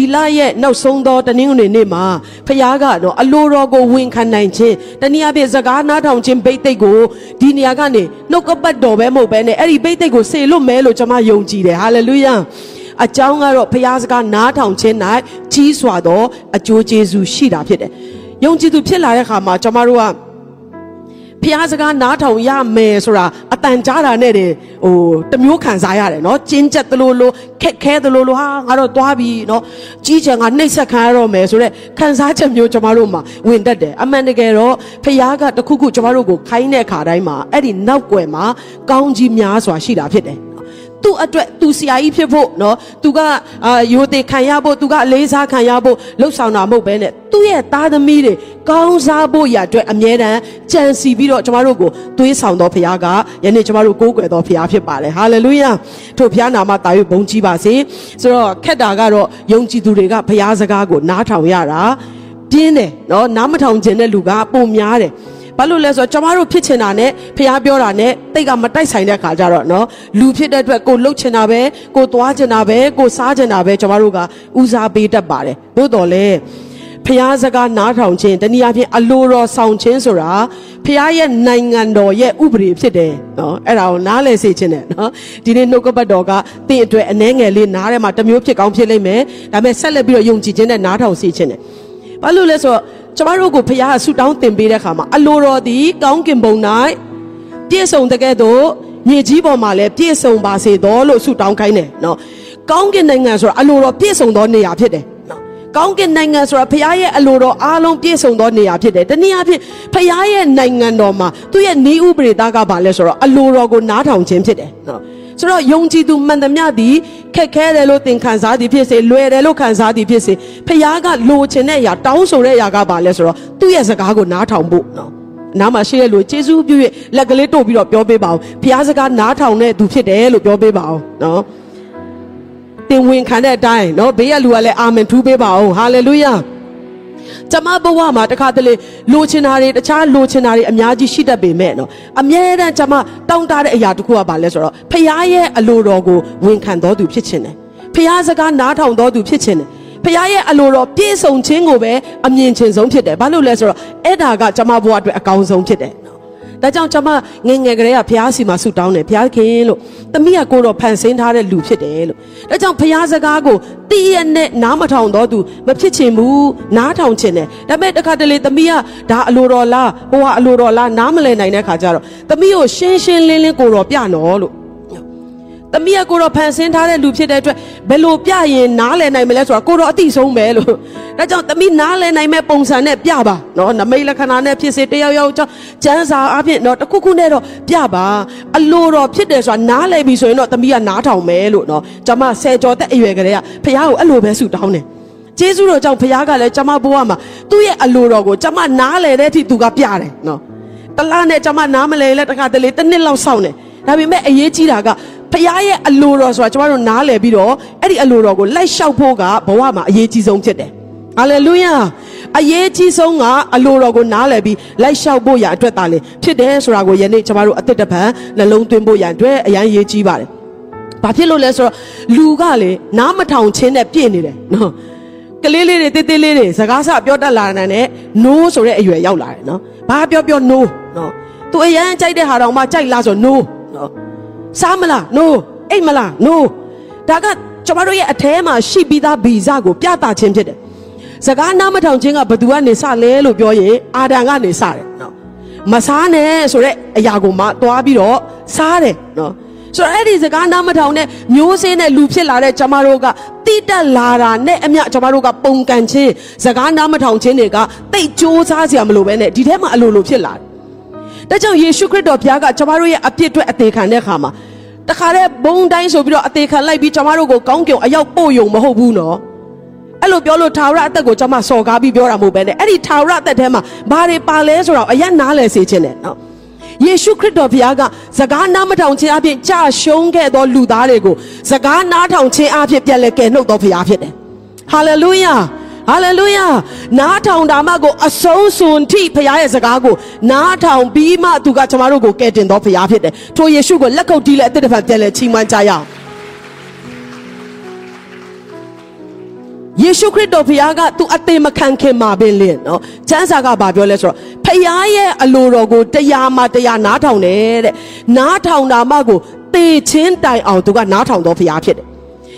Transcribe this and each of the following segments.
ဒီလရဲ့နောက်ဆုံးသောတနင်္ဂနွေနေ့မှာဖခင်ကတော့အလိုတော်ကိုဝန်ခံနိုင်ခြင်းတနည်းအားဖြင့်စကားနားထောင်ခြင်းဘိတ်သိက်ကိုဒီနေရာကနေနှုတ်ကပတ်တော်ပဲမဟုတ်ပဲနဲ့အဲ့ဒီဘိတ်သိက်ကိုဆေလွတ်မဲလို့ကျွန်မယုံကြည်တယ်ဟာလေလုယာအကြောင်းကတော့ဖခင်စကားနားထောင်ခြင်း၌ကြီးစွာသောအကျိုးကျေးဇူးရှိတာဖြစ်တယ်ယုံကြည်သူဖြစ်လာတဲ့အခါမှာကျွန်မတို့က ဖျားစကားနားထောင်ရမယ်ဆိုတာအတန်ကြားတာနဲ့တည်းဟိုတမျိုးခံစားရတယ်နော်ကျင်းချက်သလိုလိုခက်ခဲသလိုလိုဟာငါတော့သွားပြီနော်ကြီးချင်ကနှိပ်စက်ခံရတော့မယ်ဆိုတော့ခံစားချက်မျိုးကျွန်တော်တို့မှာဝင်တတ်တယ်အမှန်တကယ်တော့ဖျားကတခုခုကျွန်တော်တို့ကိုခိုင်းတဲ့ခါတိုင်းမှာအဲ့ဒီနောက်ွယ်မှာကောင်းကြီးများစွာရှိတာဖြစ်တယ် သူ့အတွက်သူဆရာကြီးဖြစ်ဖို့နော်သူကအာယိုတေခံရဖို့သူကအလေးစားခံရဖို့လှုပ်ဆောင်တာမဟုတ်ပဲနဲ့သူ့ရဲ့သားသမီးတွေကောင်းစားဖို့ရအတွက်အမြဲတမ်းကြံစီပြီးတော့ကျမတို့ကိုသွေးဆောင်တော်ဖခင်ကယနေ့ကျမတို့ကိုးကွယ်တော်ဖခင်ဖြစ်ပါတယ်ဟာလေလုယာထို့ဖခင်နာမတာ၍ဘုန်းကြီးပါစေဆိုတော့ခက်တာကတော့ယုံကြည်သူတွေကဖခင်စကားကိုနားထောင်ရတာပြင်းတယ်နော်နားမထောင်ခြင်းတဲ့လူကပုံများတယ် ဘာလို့လဲဆိုတော့ကျမတို့ဖြစ်ချင်တာနဲ့ဖះပြောတာနဲ့တိတ်ကမတိုက်ဆိုင်တဲ့ခါကြတော့နော်လူဖြစ်တဲ့အတွက်ကိုလှုပ်ချင်တာပဲကိုသွားချင်တာပဲကိုစားချင်တာပဲကျမတို့ကဦးစားပေးတတ်ပါတယ်သို့တော်လည်းဖះစကားနားထောင်ခြင်းတနည်းအားဖြင့်အလိုတော်ဆောင်ခြင်းဆိုတာဖះရဲ့နိုင်ငံတော်ရဲ့ဥပဒေဖြစ်တယ်နော်အဲ့ဒါကိုနားလည်စေခြင်းနဲ့နော်ဒီနေ့နှုတ်ကပတ်တော်ကတင့်အတွက်အနှဲငယ်လေးနားထဲမှာတစ်မျိုးဖြစ်ကောင်းဖြစ်လိမ့်မယ်ဒါပေမဲ့ဆက်လက်ပြီးတော့ယုံကြည်ခြင်းနဲ့နားထောင်စေခြင်းနဲ့ဘာလို့လဲဆိုတော့ ကျမတို့ကိုဖခင်ကဆူတောင်းတင်ပေးတဲ့ခါမှာအလိုတော်သည်ကောင်းကင်ဘုံ၌ပြည့်စုံတဲ့ကဲ့သို့မြေကြီးပေါ်မှာလည်းပြည့်စုံပါစေသောလို့ဆူတောင်းခိုင်းတယ်နော်ကောင်းကင်နိုင်ငံဆိုတာအလိုတော်ပြည့်စုံသောနေရာဖြစ်တယ်နော်ကောင်းကင်နိုင်ငံဆိုတာဖခင်ရဲ့အလိုတော်အားလုံးပြည့်စုံသောနေရာဖြစ်တယ်တနည်းအားဖြင့်ဖခင်ရဲ့နိုင်ငံတော်မှာသူ့ရဲ့နေဥပဒေသားကဘာလဲဆိုတော့အလိုတော်ကိုနားထောင်ခြင်းဖြစ်တယ်နော် ဆိုတော့ယုံကြည်သူမှန်သမျှသည်ခက်ခဲတယ်လို့သင်ခံစားသည်ဖြစ်စေလွယ်တယ်လို့ခံစားသည်ဖြစ်စေဖခင်ကလိုချင်တဲ့အရာတောင်းဆိုတဲ့အရာကဘာလဲဆိုတော့သူ့ရဲ့စကားကိုနားထောင်ဖို့နော်နားမှာရှိတဲ့လူကျေးဇူးပြု၍လက်ကလေးတို့ပြီးတော့ပြောပေးပါအောင်ဖခင်စကားနားထောင်တဲ့သူဖြစ်တယ်လို့ပြောပေးပါအောင်နော်တင်ဝင်ခံတဲ့အတိုင်းနော်ဘေးကလူကလည်းအာမင်ထူးပေးပါအောင်ဟာလေလုယာ ကျမဘဝမှာတခါတလေလိုချင်တာတွေတခြားလိုချင်တာတွေအများကြီးရှိတတ်ပေမဲ့နော်အမြဲတမ်းကျမတောင်းတတဲ့အရာတစ်ခုကဘာလဲဆိုတော့ဖခင်ရဲ့အလိုတော်ကိုဝန်ခံတော်သူဖြစ်ခြင်းတယ်ဖခင်စကားနားထောင်တော်သူဖြစ်ခြင်းတယ်ဖခင်ရဲ့အလိုတော်ပြည့်စုံခြင်းကိုပဲအမြင်ချင်းဆုံးဖြစ်တယ်ဘာလို့လဲဆိုတော့အဲ့ဒါကကျမဘဝအတွက်အကောင်းဆုံးဖြစ်တယ် ဒါကြောင့်ကျွန်မငငယ်ကလေးကဘုရားစီမှာဆုတောင်းတယ်ဘုရားခင်လို့တမိကကိုတော့ဖန်ဆင်းထားတဲ့လူဖြစ်တယ်လို့ဒါကြောင့်ဘုရားစကားကိုတည့်ရနဲ့နားမထောင်တော့သူမဖြစ်ချင်ဘူးနားထောင်ချင်တယ်ဒါပေမဲ့တခါတလေတမိကဒါအလိုတော်လားဟိုကအလိုတော်လားနားမလည်နိုင်တဲ့ခါကျတော့တမိကိုရှင်းရှင်းလင်းလင်းကိုတော့ပြနော်လို့တမီးကကိုတော့ဖန်ဆင်းထားတဲ့လူဖြစ်တဲ့အတွက် ဘယ်လိုပြရင်နားလည်နိုင်မလဲဆိုတာကိုတော့အတိဆုံးပဲလို့ဒါကြောင့်တမီးနားလည်နိုင်မဲ့ပုံစံနဲ့ပြပါနော်နမိတ်လက္ခဏာနဲ့ဖြစ်စေတယောက်ယောက်ကြောင့်ကျမ်းစာအဖြစ်နော်တခုခုနဲ့တော့ပြပါအလိုတော်ဖြစ်တယ်ဆိုတာနားလည်ပြီဆိုရင်တော့တမီးကနားထောင်မယ်လို့နော်ကျွန်မဆယ်ကျော်သက်အရွယ်ကလေးကဖះကိုအဲ့လိုပဲဆုတောင်းတယ်ကျေးဇူးတော်ကြောင့်ဖះကလည်းကျွန်မဘဝမှာသူ့ရဲ့အလိုတော်ကိုကျွန်မနားလည်တဲ့အထိသူကပြတယ်နော်တလားနဲ့ကျွန်မနားမလည်လဲတခါတလေတစ်နှစ်လောက်စောင့်တယ် ဒါပေမဲ့အရေးကြီးတာကဖခင်ရဲ့အလိုတော်ဆိုတာကျွန်တော်တို့နားလည်ပြီးတော့အဲ့ဒီအလိုတော်ကိုလိုက်လျှောက်ဖို့ကဘဝမှာအရေးကြီးဆုံးဖြစ်တယ်။ဟာလေလုယာအရေးကြီးဆုံးကအလိုတော်ကိုနားလည်ပြီးလိုက်လျှောက်ဖို့ရအတွက်သာလေဖြစ်တယ်ဆိုတာကိုယနေ့ကျွန်တော်တို့အသက်တပံနှလုံးသွင်းဖို့ရအတွက်အရန်ရေးကြီးပါတယ်။ဘာဖြစ်လို့လဲဆိုတော့လူကလေနားမထောင်ချင်းနဲ့ပြည့်နေတယ်နော်။ကလေးလေးတွေတေးသေးလေးတွေစကားဆပြောတတ်လာတဲ့နဲ့ no ဆိုတဲ့အရွယ်ရောက်လာတယ်နော်။ဘာပြောပြော no နော်။ तू အရန်ကြိုက်တဲ့ဟာတော့မှကြိုက်လားဆို no နော်။စားမလား no အိတ်မလား no ဒါကကျွန်တော်တို့ရဲ့အแทမှာရှိပြီးသားဗီဇကိုပြသခြင်းဖြစ်တယ်စကားနားမထောင်ခြင်းကဘသူကနေစလဲလို့ပြောရင်အာဒံကနေစတယ်နော်မစားနဲ့ဆိုတဲ့အရာကိုမှသွားပြီးတော့စားတယ်နော်ဆိုတော့အဲ့ဒီစကားနားမထောင်တဲ့မျိုးစင်းတဲ့လူဖြစ်လာတဲ့ကျမတို့ကတိတက်လာတာနဲ့အမျှကျမတို့ကပုံကန်ခြင်းစကားနားမထောင်ခြင်းတွေကတိတ်ကြိုးစားစရာမလိုပဲနဲ့ဒီထဲမှာအလိုလိုဖြစ်လာတယ် ဒါကြောင့်ယေရှုခရစ်တော်ဘုရားကကျွန်တော်တို့ရဲ့အပြစ်အတွက်အသေးခံတဲ့အခါမှာတခါတည်းဘုံတိုင်းဆိုပြီးတော့အသေးခံလိုက်ပြီးကျွန်တော်တို့ကိုကောင်းကင်အရောက်ပို့ယုံမဟုတ်ဘူးနော်အဲ့လိုပြောလို့ထာဝရအသက်ကိုကျွန်မစော်ကားပြီးပြောတာမဟုတ်ပဲနဲ့အဲ့ဒီထာဝရအသက်ထဲမှာဘာတွေပါလဲဆိုတော့အရင်နားလည်စေခြင်းနဲ့နော်ယေရှုခရစ်တော်ဘုရားကစကားနားမထောင်ခြင်းအပြင်ကြာရှုံးခဲ့သောလူသားတွေကိုစကားနားထောင်ခြင်းအပြင်ပြန်လဲကယ်နှုတ်တော်ဘုရားဖြစ်တယ်ဟာလေလုယာ ဟာလေလုယာနားထောင်တာမှကိုအဆုံးစွန်ထိဖခင်ရဲ့စကားကိုနားထောင်ပြီးမှသူကကျွန်တော်တို့ကိုကယ်တင်တော်ဖခင်ဖြစ်တယ်ထိုယေရှုကိုလက်ခုပ်တီးလက်အသက်တစ်ဖန်ပြန်လဲချီးမွမ်းကြရအောင်ယေရှုခရစ်တော်ဖခင်ကသူအသေးမခံခင်မှာပင်လင်နော်ကျမ်းစာကဘာပြောလဲဆိုတော့ဖခင်ရဲ့အလိုတော်ကိုတရားမှတရားနားထောင်တယ်တဲ့နားထောင်တာမှကိုသေချင်းတိုင်အောင်သူကနားထောင်တော်ဖခင်ဖြစ်တယ်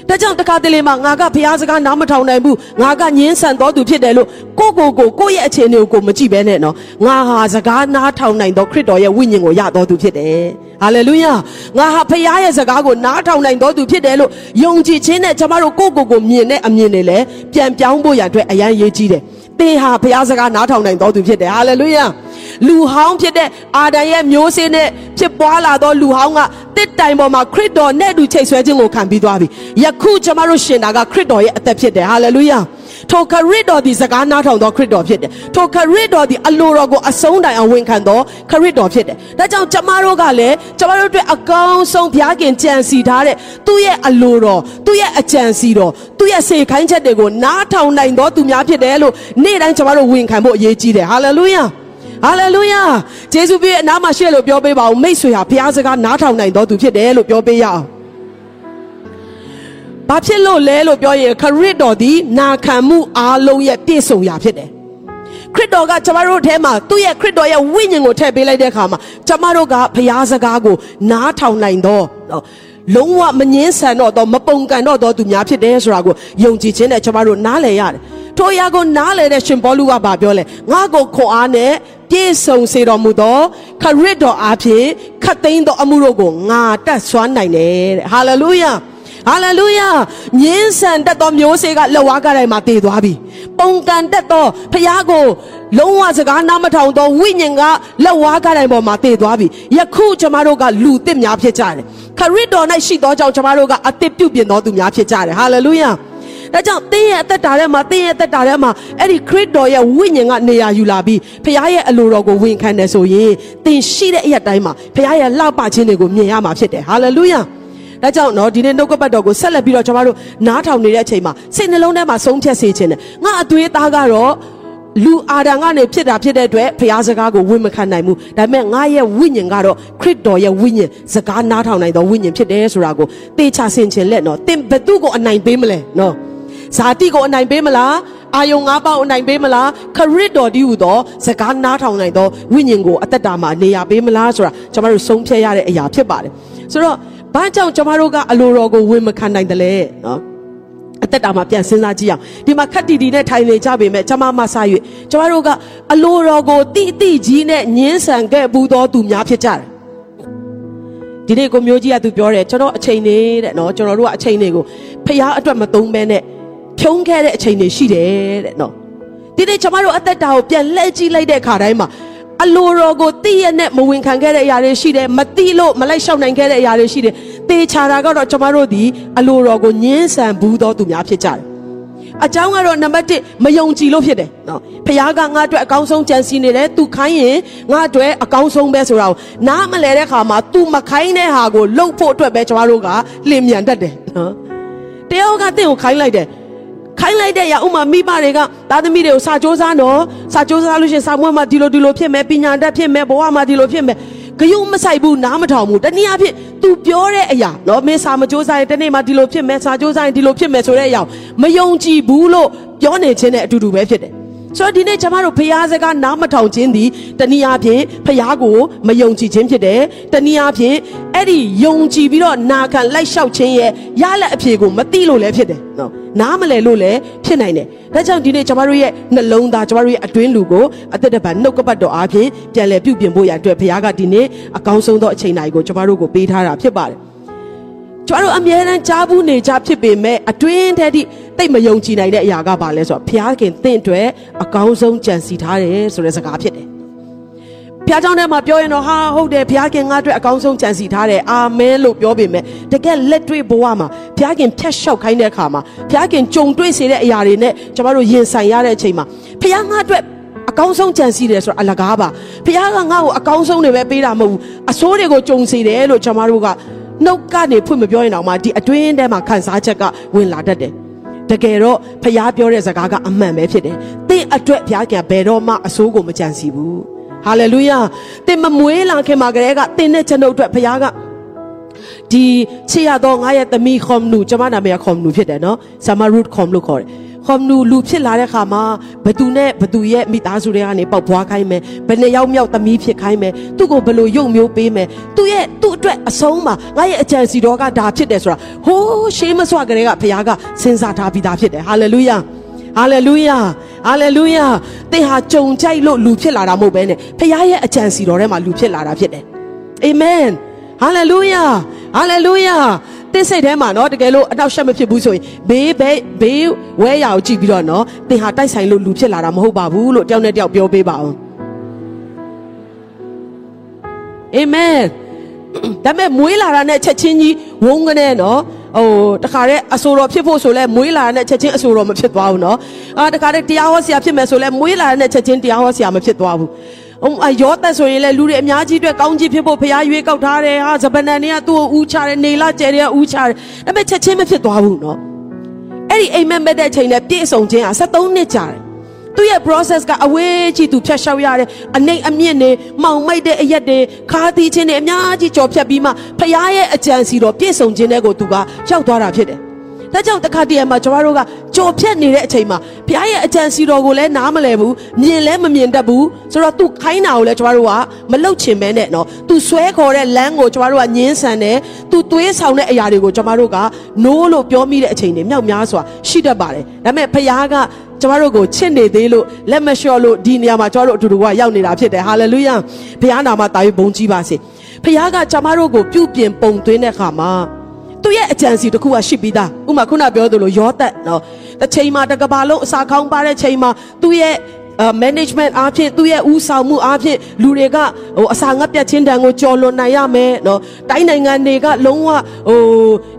ဒါကြောင့်တခါတလေမှာငါကဖျားစကားနားမထောင်နိုင်ဘူးငါကညင်းဆန်တော်သူဖြစ်တယ်လို့ကိုကိုကိုကိုရဲ့အခြေအနေကိုမကြည့်ဘဲနဲ့နော်ငါဟာစကားနားထောင်နိုင်တော်ခရစ်တော်ရဲ့ဝိညာဉ်ကိုရတော်သူဖြစ်တယ်ဟာလေလုယာငါဟာဖျားရဲ့စကားကိုနားထောင်နိုင်တော်သူဖြစ်တယ်လို့ယုံကြည်ခြင်းနဲ့ကျမတို့ကိုကိုကိုမြင်တဲ့အမြင်တွေလည်းပြန်ပြောင်းဖို့ရအတွက်အရန်ရေးကြီးတယ် သင်ဟာဖျားစကားနားထောင်နိုင်တော်သူဖြစ်တယ်ဟာလေလုယာလူဟောင်းဖြစ်တဲ့အာဒံရဲ့မျိုးစေ့နဲ့ဖြစ်ပွားလာသောလူဟောင်းကတစ်တိုင်ပေါ်မှာခရစ်တော်နဲ့အတူချိတ်ဆွဲခြင်းကိုခံပြီးသွားပြီယခုကျွန်တော်တို့ရှင်တာကခရစ်တော်ရဲ့အသက်ဖြစ်တယ်ဟာလေလုယာ ထိုခရစ်တော်ဒီစကားနားထောင်သောခရစ်တော်ဖြစ်တယ်ထိုခရစ်တော်ဒီအလိုတော်ကိုအဆုံးတိုင်အောင်ဝန်ခံသောခရစ်တော်ဖြစ်တယ်ဒါကြောင့်ကျွန်မတို့ကလည်းကျွန်မတို့အတွက်အကောင်းဆုံးဘုရားခင်ကြံစီထားတဲ့သူ့ရဲ့အလိုတော်သူ့ရဲ့အကြံစီတော်သူ့ရဲ့စေခိုင်းချက်တွေကိုနားထောင်နိုင်သောသူများဖြစ်တယ်လို့နေ့တိုင်းကျွန်မတို့ဝန်ခံဖို့အရေးကြီးတယ်ဟာလေလုယာဟာလေလုယာဂျေဇုပြည့်အနားမှာရှေ့လို့ပြောပေးပါဦးမိတ်ဆွေဟာဘုရားစကားနားထောင်နိုင်တော်သူဖြစ်တယ်လို့ပြောပေးရအောင် ဘာဖြစ်လို့လဲလို့ပြောရင်ခရစ်တော်ဒီနာခံမှုအားလုံးရဲ့ပြည့်စုံရာဖြစ်တယ်ခရစ်တော်ကကျမတို့ထဲမှာသူ့ရဲ့ခရစ်တော်ရဲ့ဝိညာဉ်ကိုထည့်ပေးလိုက်တဲ့အခါမှာကျမတို့ကဘုရားစကားကိုနားထောင်နိုင်တော့လုံးဝမငင်းဆန်တော့တော့မပုံကန်တော့တော့သူများဖြစ်တယ်ဆိုတာကိုယုံကြည်ခြင်းနဲ့ကျမတို့နားလည်ရတယ်ထိုအရာကိုနားလည်တဲ့ရှင်ပေါလုကဘာပြောလဲငါကိုခွန်အားနဲ့ပြည့်စုံစေတော်မူသောခရစ်တော်အားဖြင့်ခတ်သိမ်းသောအမှုတို့ကိုငါတတ်ဆွမ်းနိုင်တယ်တဲ့ဟာလေလုယာ ဟာလေလုယာညင်းဆန်တတ်သောမျိုးစေ့ကလက်ဝါးကတိုင်းမှာတည်သွားပြီပုံကန်တတ်သောဖခင်ကိုလုံးဝစကားနားမထောင်သောဝိညာဉ်ကလက်ဝါးကတိုင်းပေါ်မှာတည်သွားပြီယခုကျမတို့ကလူသစ်များဖြစ်ကြတယ်ခရစ်တော်၌ရှိသောကြောင့်ကျမတို့ကအသစ်ပြုပြင်သောသူများဖြစ်ကြတယ်ဟာလေလုယာဒါကြောင့်တင်းရဲ့အသက်တာထဲမှာတင်းရဲ့အသက်တာထဲမှာအဲ့ဒီခရစ်တော်ရဲ့ဝိညာဉ်ကနေရာယူလာပြီးဖခင်ရဲ့အလိုတော်ကိုဝန်ခံတယ်ဆိုရင်တင်းရှိတဲ့အရာတိုင်းမှာဖခင်ရဲ့လှပခြင်းတွေကိုမြင်ရမှာဖြစ်တယ်ဟာလေလုယာ ။ဒါကြောင့်နော်ဒီနေ့နှုတ်ကပတ်တော်ကိုဆက်လက်ပြီးတော့ကျွန်တော်တို့နားထောင်နေတဲ့အချိန်မှာစိတ်နှလုံးထဲမှာဆုံးဖြတ်စေခြင်းနဲ့ငါအသွေးသားကတော့လူအာဒံကနေဖြစ်တာဖြစ်တဲ့အတွက်ဘုရားစကားကိုဝင့်မခံနိုင်ဘူးဒါပေမဲ့ငါရဲ့ဝိညာဉ်ကတော့ခရစ်တော်ရဲ့ဝိညာဉ်စကားနားထောင်နိုင်သောဝိညာဉ်ဖြစ်တယ်ဆိုတာကိုသိချဆင်ခြင်လက်နော်သင်ဘသူကိုအနိုင်ပေးမလဲနော်ဇာတိကိုအနိုင်ပေးမလားအာယုံငါးပါးအနိုင်ပေးမလားခရစ်တော်တည်းဟူသောစကားနားထောင်နိုင်သောဝိညာဉ်ကိုအသက်တာမှာနေရာပေးမလားဆိုတာကျွန်တော်တို့ဆုံးဖြတ်ရတဲ့အရာဖြစ်ပါတယ်ဆိုတော့ ဘာကြောင့်ကျွန်တော်တို့ကအလိုတော်ကိုဝန်မခံနိုင်တယ်လဲနော်အသက်တာမှာပြန်စဉ်းစားကြည့်အောင်ဒီမှာခက်တီတီနဲ့ထိုင်နေကြပေမဲ့ကျွန်မမဆာ၍ကျွန်တော်တို့ကအလိုတော်ကိုတိတိကြီးနဲ့ညင်းဆန်ခဲ့ဘူးသောသူများဖြစ်ကြတယ်ဒီနေ့ကိုမျိုးကြီးကသူပြောတယ်ကျွန်တော်အချိန်နေတဲ့နော်ကျွန်တော်တို့ကအချိန်တွေကိုဖျားအတွက်မသုံးဘဲနဲ့ဖြုံးခဲ့တဲ့အချိန်တွေရှိတယ်တဲ့နော်ဒီနေ့ကျွန်တော်တို့အသက်တာကိုပြန်လှည့်ကြည့်လိုက်တဲ့အခါတိုင်းမှာ အလိုတော်ကိုသိရနဲ့မဝင်ခံခဲ့တဲ့အရာတွေရှိတယ်မသိလို့မလိုက်လျှောက်နိုင်ခဲ့တဲ့အရာတွေရှိတယ်တေချာတာကတော့ကျွန်တော်တို့ဒီအလိုတော်ကိုညှင်းဆန်ဘူးသောသူများဖြစ်ကြတယ်အကြောင်းကတော့နံပါတ်1မယုံကြည်လို့ဖြစ်တယ်နော်ဖခင်ကငါအတွက်အကောင်းဆုံးကြံစီနေတယ်သူခိုင်းရင်ငါအတွက်အကောင်းဆုံးပဲဆိုတာကိုနားမလဲတဲ့ခါမှာ तू မခိုင်းတဲ့ဟာကိုလှုပ်ဖို့အတွက်ပဲကျွန်တော်တို့ကလင်မြန်တတ်တယ်နော်တယောက်ကတင့်ကိုခိုင်းလိုက်တယ် ခိုင်းလိုက်တဲ့ရဥမာမိဘတွေကသားသမီးတွေကိုစာကြိုးစားနော်စာကြိုးစားလို့ရှိရင်စာမွေးမှာဒီလိုဒီလိုဖြစ်မယ်ပညာတတ်ဖြစ်မယ်ဘဝမှာဒီလိုဖြစ်မယ်ဂယုမဆိုင်ဘူးနားမထောင်ဘူးတနည်းအားဖြင့် तू ပြောတဲ့အရာနော်မင်းစာမကြိုးစားရင်တနေ့မှဒီလိုဖြစ်မယ်စာကြိုးစားရင်ဒီလိုဖြစ်မယ်ဆိုတဲ့အရာမယုံကြည်ဘူးလို့ပြောနေခြင်းနဲ့အတူတူပဲဖြစ်တယ် ဆိုတော့ဒီနေ့ကျွန်တော်တို့ဖျားစကားနားမထောင်ခြင်းသည်တနည်းအားဖြင့်ဖျားကိုမယုံကြည်ခြင်းဖြစ်တယ်တနည်းအားဖြင့်အဲ့ဒီယုံကြည်ပြီးတော့နာခံလိုက်လျှောက်ခြင်းရဲ့ရလက်အဖြေကိုမသိလို့လည်းဖြစ်တယ်နော်နားမလဲလို့လည်းဖြစ်နိုင်တယ်ဒါကြောင့်ဒီနေ့ကျွန်တော်တို့ရဲ့နှလုံးသားကျွန်တော်တို့ရဲ့အတွင်းလူကိုအသက်တပံနှုတ်ကပတ်တော်အားဖြင့်ပြန်လည်ပြုပြင်ဖို့ရအတွက်ဘုရားကဒီနေ့အကောင်းဆုံးသောအချိန်တိုင်းကိုကျွန်တော်တို့ကိုပေးထားတာဖြစ်ပါတယ် ကျွန်တော်တို့အမြဲတမ်းကြားဘူးနေကြဖြစ်ပေမဲ့အတွင်းထဲထိတိတ်မယုံကြည်နိုင်တဲ့အရာကဘာလဲဆိုတော့ဘုရားခင်တင့်အတွက်အကောင်းဆုံးကြံစီထားတယ်ဆိုတဲ့စကားဖြစ်တယ်ဘုရားကျောင်းထဲမှာပြောရင်တော့ဟာဟုတ်တယ်ဘုရားခင်ငါအတွက်အကောင်းဆုံးကြံစီထားတယ်အာမင်လို့ပြောပေမဲ့တကယ်လက်တွေ့ဘဝမှာဘုရားခင်ဖြတ်လျှောက်ခိုင်းတဲ့အခါမှာဘုရားခင်ကြုံတွေ့စေတဲ့အရာတွေနဲ့ကျွန်တော်တို့ရင်ဆိုင်ရတဲ့အချိန်မှာဘုရားငါအတွက်အကောင်းဆုံးကြံစီတယ်ဆိုတာအလကားပါဘုရားကငါ့ကိုအကောင်းဆုံးတွေပဲပေးတာမဟုတ်ဘူးအဆိုးတွေကိုကြုံစေတယ်လို့ကျွန်တော်တို့က နှုတ်ကနေဖွင့်မပြောရင်တော့မှဒီအတွင်းထဲမှာခံစားချက်ကဝင်လာတတ်တယ်တကယ်တော့ဖျားပြောတဲ့စကားကအမှန်ပဲဖြစ်တယ်။သင်အတွက်ဖျားကဘယ်တော့မှအဆိုးကိုမကြံစီဘူး။ဟာလေလုယာ။သင်မမွေးလာခင်မှာကလေးကသင်နဲ့ကျွန်ုပ်အတွက်ဖျားကဒီချေရတော့ငါရဲ့သမီးခွန်နူကျွန်မနာမည်ခွန်နူဖြစ်တယ်နော်။ဆာမရုတ်ခွန်လို့ခေါ်တယ်။ ဟောမနူလူဖြစ်လာတဲ့ခါမှာဘသူနဲ့ဘသူရဲ့မိသားစုတွေကနေပေါက်ဖွားခိုင်းမယ်ဘယ်နှစ်ယောက်မြောက်သမီးဖြစ်ခိုင်းမယ်သူ့ကိုဘယ်လိုယုံမျိုးပေးမယ်သူ့ရဲ့သူ့အတွက်အဆုံးမှာငါရဲ့အကြံစီတော်ကဒါဖြစ်တယ်ဆိုတာဟိုးရှေးမစွာကလေးကဘုရားကစဉ်းစားထားပြီးသားဖြစ်တယ်ဟာလေလုယာဟာလေလုယာဟာလေလုယာသင်ဟာကြုံကြိုက်လို့လူဖြစ်လာတာမဟုတ်ဘဲနဲ့ဘုရားရဲ့အကြံစီတော်ထဲမှာလူဖြစ်လာတာဖြစ်တယ်အာမင်ဟာလေလုယာဟာလေလုယာ တင်းစိတ်ထဲမှာနော်တကယ်လို့အနောက်ရှက်မဖြစ်ဘူးဆိုရင်ဘေးဘေးဘေးဝဲရအောင်ကြည့်ပြီးတော့နော်သင်ဟာတိုက်ဆိုင်လို့လူဖြစ်လာတာမဟုတ်ပါဘူးလို့တယောက်နဲ့တယောက်ပြောပေးပါအောင်အာမင်ဒါပေမဲ့မွေးလာတာနဲ့ချက်ချင်းကြီးဝုန်းကနေနော်ဟိုတခါတဲ့အဆိုတော်ဖြစ်ဖို့ဆိုလဲမွေးလာတဲ့ချက်ချင်းအဆိုတော်မဖြစ်သွားဘူးเนาะအာတခါတဲ့တရားဟောဆရာဖြစ်မယ်ဆိုလဲမွေးလာတဲ့ချက်ချင်းတရားဟောဆရာမဖြစ်သွားဘူး ယောသက်ဆိုရင်လည်းလူတွေအများကြီးအတွက်ကောင်းကြီးဖြစ်ဖို့ဖရားရွေးကောက်ထားတယ်ဟာဇပနန်တွေကသူ့ကိုဦးချတယ်နေလာကျယ်တွေကဦးချတယ်ဒါပေမဲ့ချက်ချင်းမဖြစ်သွားဘူးနော်အဲ့ဒီအိမ်မက်မက်တဲ့အချိန်နဲ့ပြည့်စုံခြင်းဟာ73နှစ်ကြာတယ်သူ့ရဲ့ process ကအဝေးကြီးသူဖြတ်လျှောက်ရတယ်အနှိမ်အမြင့်တွေမှောင်မိုက်တဲ့အရက်တွေခါသီးခြင်းတွေအများကြီးကြော်ဖြတ်ပြီးမှဖရားရဲ့အကြံစီတော်ပြည့်စုံခြင်းတွေကိုသူကရောက်သွားတာဖြစ်တယ် ဒါကြောင့်တခါတည်းမှာကျွန်တော်တို့ကကြော်ဖြတ်နေတဲ့အချိန်မှာဖခင်ရဲ့အကြံစီတော်ကိုလည်းနားမလည်ဘူးမြင်လည်းမမြင်တတ်ဘူးဆိုတော့သူခိုင်းတာကိုလည်းကျွန်တော်တို့ကမလုတ်ချင်ပဲနဲ့နော်သူဆွဲခေါ်တဲ့လမ်းကိုကျွန်တော်တို့ကညင်းဆန်တယ်သူသွေးဆောင်တဲ့အရာတွေကိုကျွန်တော်တို့ကနိုးလို့ပြောမိတဲ့အချိန်တွေမြောက်များစွာရှိတတ်ပါတယ်ဒါပေမဲ့ဖခင်ကကျမတို့ကိုချစ်နေသေးလို့လက်မလျှော့လို့ဒီနေရာမှာကျမတို့အတူတူကရောက်နေတာဖြစ်တယ်ဟာလေလုယာဘုရားနာမတာ၍ဘုန်းကြီးပါစေဘုရားကကျမတို့ကိုပြုပြင်ပုံသွင်းတဲ့အခါမှာ သူ့ရဲ့အကြံစီတစ်ခုကရှိပြီးသားဥမာခုနပြောသလိုရောသက်နော်တစ်ချိန်မှာတစ်ကဘာလုံးအစာခေါင်းပါတဲ့ချိန်မှာသူ့ရဲ့ management အားဖြင့်သူ့ရဲ့ဦးဆောင်မှုအားဖြင့်လူတွေကဟိုအစာငတ်ပြတ်ခြင်းတန်ကိုကြော်လွန်နိုင်ရမယ်နော်တိုင်းနိုင်ငံတွေကလုံးဝဟို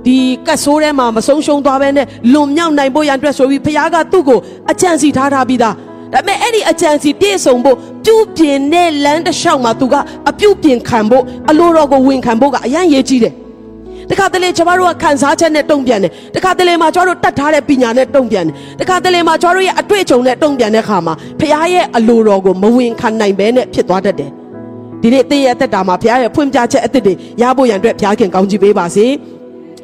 ဒီကတ်ဆိုးထဲမှာမဆုံးရှုံးသွားဘဲနဲ့လွန်မြောက်နိုင်ဖို့ရန်အတွက်ဆိုပြီးဖခင်ကသူ့ကိုအကြံစီထားထားပြီးသားဒါပေမဲ့အဲ့ဒီအကြံစီပြည့်စုံဖို့ပြုပြင်တဲ့လမ်းတစ်လျှောက်မှာသူကအပြုပြင်ခံဖို့အလိုတော်ကိုဝန်ခံဖို့ကအရန်ရေးကြီးတယ် တခါတလေကျမတို့ကခံစားချက်နဲ့တုံ့ပြန်တယ်တခါတလေမှာကျမတို့တတ်ထားတဲ့ပညာနဲ့တုံ့ပြန်တယ်တခါတလေမှာကျမတို့ရဲ့အတွေ့အကြုံနဲ့တုံ့ပြန်တဲ့ခါမှာဖခင်ရဲ့အလိုတော်ကိုမဝင်ခံနိုင်ဘဲနဲ့ဖြစ်သွားတတ်တယ်ဒီနေ့သင်ရဲ့အသက်တာမှာဖခင်ရဲ့ဖွင့်ပြချက်အသစ်တွေရဖို့ရန်အတွက်ဖခင်ကောင်းချီးပေးပါစေ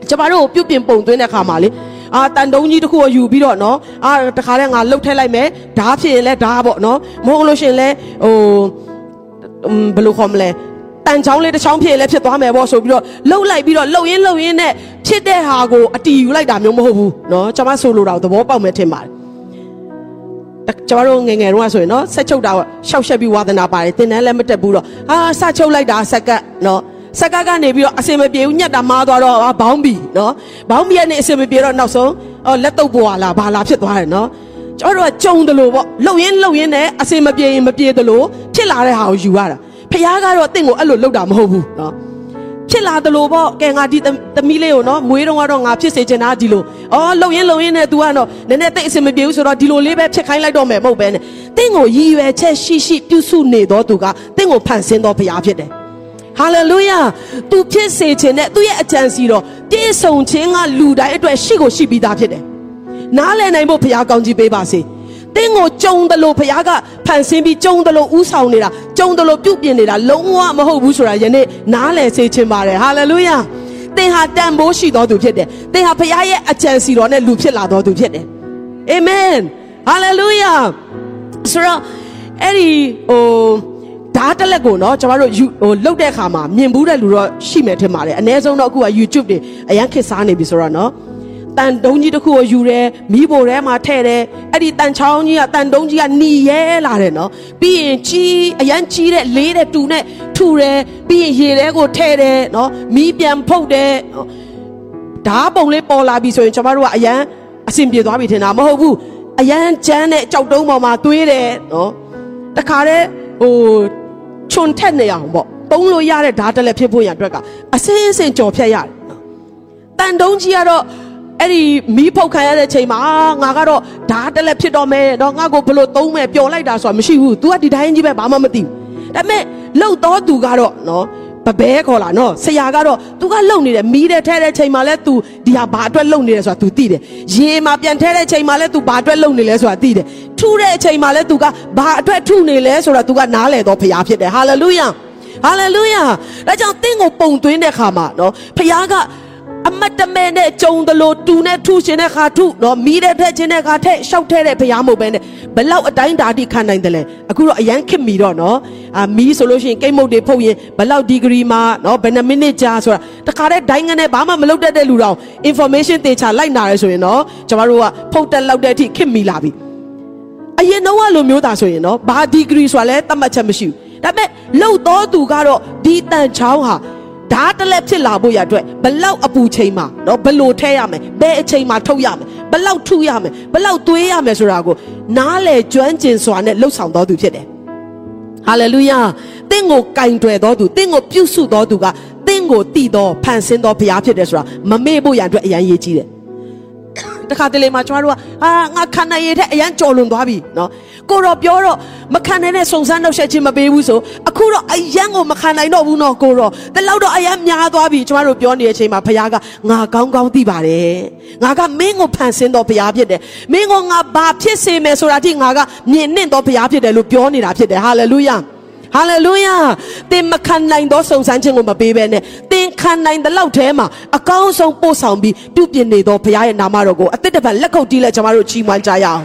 ကျမတို့ပြုပြင်ပုံသွင်းတဲ့ခါမှာလေအာတန်တုံးကြီးတစ်ခုကိုယူပြီးတော့နော်အာတခါတည်းငါလှုပ်ထည့်လိုက်မယ်ဓားဖြစ်ရင်လည်းဓားပေါ့နော်မဟုတ်လို့ရှင်လဲဟိုဘယ်လိုခေါ်မလဲ တန်ချောင်းလေးတစ်ချောင်းဖြစ်လည်းဖြစ်သွားမယ်ပေါ့ဆိုပြီးတော့လှုပ်လိုက်ပြီးတော့လှုပ်ရင်းလှုပ်ရင်းနဲ့ဖြစ်တဲ့ဟာကိုအတီယူလိုက်တာမျိုးမဟုတ်ဘူးเนาะကျွန်မဆိုလိုတာသဘောပေါက်မယ်ထင်ပါတယ်ကျွန်တော်တို့ငငယ်တုန်းကဆိုရင်เนาะဆက်ချုပ်တာရှောက်ရှက်ပြီးဝါသနာပါတယ်တင်တန်းလည်းမတက်ဘူးတော့ဟာစချုပ်လိုက်တာစက်ကတ်เนาะစက်ကတ်ကနေပြီးတော့အစင်မပြေဘူးညက်တာမားသွားတော့ဘောင်းဘီเนาะဘောင်းဘီကနေအစင်မပြေတော့နောက်ဆုံးအော်လက်တုပ်ပွာလာဘာလာဖြစ်သွားတယ်เนาะကျွန်တော်တို့ကကြုံတယ်လို့ပေါ့လှုပ်ရင်းလှုပ်ရင်းနဲ့အစင်မပြေရင်မပြေတယ်လို့ဖြစ်လာတဲ့ဟာကိုယူရတာ ဖះကတော့တင့်ကိုအဲ့လိုလုပ်တာမဟုတ်ဘူးနော်ဖြစ်လာတယ်လို့ပေါ့ကဲငါဒီသမီးလေးကိုနော်မွေးတော့ကတော့ငါဖြစ်စေချင်တာဒီလိုအော်လှုပ်ရင်လှုပ်ရင်နဲ့ तू ကတော့နည်းနည်းတိတ်အဆင်မပြေဘူးဆိုတော့ဒီလိုလေးပဲဖြစ်ခိုင်းလိုက်တော့မယ်မဟုတ်ပဲနဲ့တင့်ကိုရည်ရွယ်ချက်ရှိရှိပြုစုနေတော့သူကတင့်ကိုဖန်ဆင်းတော့ဘုရားဖြစ်တယ်ဟာလေလုယာ။ तू ဖြစ်စေခြင်းနဲ့သူ့ရဲ့အကြံစီတော်ပြည့်စုံခြင်းကလူတိုင်းအတွက်ရှိကိုရှိပြီးသားဖြစ်တယ်။နားလည်နိုင်ဖို့ဘုရားကောင်းကြီးပေးပါစေ။ ။တင်းကိုကြုံတယ်လို့ဘုရားကဖန်ဆင်းပြီးကြုံတယ်လို့ဥဆောင်နေတာကြုံတယ်လို့ပြုပြင်နေတာလုံးဝမဟုတ်ဘူးဆိုတာယနေ့နားလည်စေချင်ပါတယ်။ဟာလေလုယာ။သင်ဟာတန်ဖိုးရှိတော်သူဖြစ်တယ်။သင်ဟာဘုရားရဲ့အကြံစီတော်နဲ့လူဖြစ်လာတော်သူဖြစ်တယ်။အာမင်။ဟာလေလုယာ။ဆိုတော့အဲ့ဒီဟိုဓာတ်တက်လက်ကိုနော်ကျွန်တော်တို့ဟိုလုတ်တဲ့အခါမှာမြင်ဘူးတဲ့လူတော့ရှိမယ်ထင်ပါတယ်အ ਨੇ ဆုံးတော့အခုက YouTube တွေအရန်ခေတ်စားနေပြီဆိုတော့နော် တန်တုံးကြီးတစ်ခုကိုယူတယ်မိဖို့ထဲမှာထည့်တယ်အဲ့ဒီတန်ချောင်းကြီးကတန်တုံးကြီးကหนีရဲလာတယ်နော်ပြီးရင်ကြီးအရန်ကြီးတဲ့လေးတဲ့တူနဲ့ထူတယ်ပြီးရင်ရေထဲကိုထည့်တယ်နော်မိပြန်ဖုတ်တယ်နော်ဓာပုံလေးပေါ်လာပြီဆိုရင်ကျွန်တော်တို့ကအရန်အဆင်ပြေသွားပြီထင်တာမဟုတ်ဘူးအရန်ချမ်းတဲ့ကြောက်တုံးပေါ်မှာသွေးတယ်နော်တခါတည်းဟိုချွန်ထက်နေအောင်ပေါ့ပုံလို့ရတဲ့ဓာတ်တက်လက်ဖြစ်ဖို့ရန်အတွက်ကအစင်းစင်ကြော်ဖြတ်ရတယ်နော်တန်တုံးကြီးကတော့ အဲ့ဒီမီးဖုတ်ခံရတဲ့ချိန်မှာငါကတော့ဓာတ်တက်လက်ဖြစ်တော့မယ်တော့ငါကိုဘလို့သုံးမယ်ပျော်လိုက်တာဆိုတာမရှိဘူး तू ကဒီတိုင်းကြီးပဲဘာမှမသိဘူးဒါပေမဲ့လှုပ်တော့သူကတော့နော်ပပဲခေါ်လာနော်ဆရာကတော့ तू ကလှုပ်နေတယ်မီးတဲ့ထဲတဲ့ချိန်မှာလဲ तू ဒီဟာဘာအတွက်လှုပ်နေတယ်ဆိုတာ तू သိတယ်ရေမှာပြန်ထဲတဲ့ချိန်မှာလဲ तू ဘာအတွက်လှုပ်နေလဲဆိုတာသိတယ်ထူတဲ့အချိန်မှာလဲ तू ကဘာအတွက်ထူနေလဲဆိုတာ तू ကနားလည်တော့ဖရားဖြစ်တယ်ဟာလေလုယာဟာလေလုယာဒါကြောင့်တင့်ကိုပုံသွင်းတဲ့ခါမှာနော်ဖရားက အအမတ်တမဲနဲ့ကြုံသလိုတူနဲ့ထုရှင်တဲ့ခါထုနော်မီးတဲ့ထက်ချင်းတဲ့ခါထက်ရှောက်ထဲတဲ့ဘုရားမဟုတ်ပဲနဲ့ဘလောက်အတိုင်းဓာတိခံနိုင်တယ်လဲအခုတော့အရန်ခစ်မီတော့နော်အာမီးဆိုလို့ရှိရင်ကိတ်မုတ်တွေဖုတ်ရင်ဘလောက်ဒီဂရီမှာနော်ဘယ်နှမိနစ်ကြာဆိုတာတခါတည်းဒိုင်းငနဲ့ဘာမှမလုပ်တတ်တဲ့လူတော် information တေချာလိုက်နာရဲဆိုရင်နော်ကျမတို့ကဖုတ်တက်လောက်တဲ့အထိခစ်မီလာပြီအရင်တော့လိုမျိုးသားဆိုရင်နော်ဘာဒီဂရီဆိုတာလဲသတ်မှတ်ချက်မရှိဘူးဒါပေမဲ့လှုပ်တော်သူကတော့ဒီတန်ချောင်းဟာ ဓာတ်တလက်ဖြစ်လာဖို့ရအတွက်ဘလောက်အပူချိန်မှာနော်ဘလို့ထဲရမယ်ဘယ်အချိန်မှာထုတ်ရမယ်ဘလောက်ထုရမယ်ဘလောက်သွေးရမယ်ဆိုတာကိုနားလေကျွမ်းကျင်စွာနဲ့လှုပ်ဆောင်တော်သူဖြစ်တယ်ဟာလေလုယာတင့်ကိုကင်တွယ်တော်သူတင့်ကိုပြုစုတော်သူကတင့်ကိုတည်တော်ဖန်ဆင်းတော်ဘုရားဖြစ်တယ်ဆိုတာမမေ့ဖို့ရအတွက်အရန်ရေးကြီးတယ် တခါတလေမှာကျွန်တော်တို့ကအာငါခံနိုင်ရတဲ့အရန်ကြော်လွန်သွားပြီနော်ကိုတော့ပြောတော့မခံနိုင်တဲ့စုံစမ်းနှုတ်ဆက်ခြင်းမပေးဘူးဆိုအခုတော့အရန်ကိုမခံနိုင်တော့ဘူးနော်ကိုတော့ဒီလောက်တော့အရန်များသွားပြီကျွန်တော်တို့ပြောနေတဲ့အချိန်မှာဘုရားကငါကောင်းကောင်းသိပါတယ်ငါကမင်းကိုဖန်ဆင်းတော်ဘုရားဖြစ်တယ်မင်းကငါဘာဖြစ်စေမယ်ဆိုတာတိငါကမြင်နှင့်တော်ဘုရားဖြစ်တယ်လို့ပြောနေတာဖြစ်တယ်ဟာလေလုယာ ဟာလေလုယာသင်မခံနိုင်သောစုံစမ်းခြင်းကိုမပေးဘဲနဲ့သင်ခံနိုင်တဲ့လောက်ထဲမှာအကောင်းဆုံးပို့ဆောင်ပြီးပြုပြင်နေသောဘုရားရဲ့နာမတော်ကိုအသက်တပတ်လက်ခုပ်တီးလက်ကျွန်တော်တို့ချီးမွမ်းကြရအောင်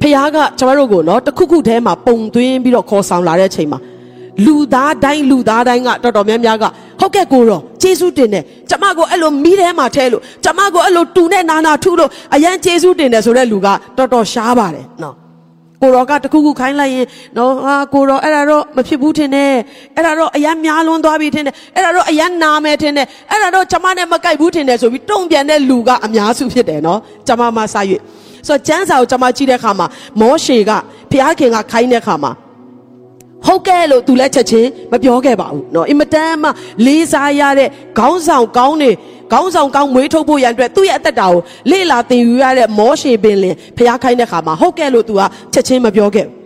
ဖခင်ကကျွန်တော်တို့ကိုနော်တခုခုထဲမှာပုံသွင်းပြီးတော့ခေါ်ဆောင်လာတဲ့အချိန်မှာ လူသားတိုင်းလူသားတိုင်းကတော်တော်များများကဟုတ်ကဲ့ကိုတော့ဂျေစုတင်တယ်ကျမကိုအဲ့လိုမီးထဲမှာထဲလို့ကျမကိုအဲ့လိုတူနဲ့နာနာထုလို့အရန်ဂျေစုတင်တယ်ဆိုတဲ့လူကတော်တော်ရှားပါတယ်နော်ကိုရောကတခုခုခိုင်းလိုက်ရင်နော်ဟာကိုရောအဲ့ဒါတော့မဖြစ်ဘူးထင်တယ်အဲ့ဒါတော့အရန်များလွန်းသွားပြီထင်တယ်အဲ့ဒါတော့အရန်နာမယ်ထင်တယ်အဲ့ဒါတော့ကျမနဲ့မကိုက်ဘူးထင်တယ်ဆိုပြီးတုံ့ပြန်တဲ့လူကအများစုဖြစ်တယ်နော်ကျမမှစရွေ့ဆိုတော့ကျမ်းစာကိုကျွန်မကြည့်တဲ့အခါမှာမောရှေကဘုရားခင်ကခိုင်းတဲ့အခါမှာ ဟုတ်ကဲ့လို့သူလည်းချက်ချင်းမပြောခဲ့ပါဘူးเนาะအင်မတန်မှလေးစားရတဲ့ခေါင်းဆောင်ကောင်းနေခေါင်းဆောင်ကောင်းမွေးထုတ်ဖို့ရန်အတွက်သူ့ရဲ့အသက်တာကိုလေ့လာသင်ယူရတဲ့မောရှေပင်လင်ဖျားခိုင်းတဲ့ခါမှာဟုတ်ကဲ့လို့သူကချက်ချင်းမပြောခဲ့ဘူး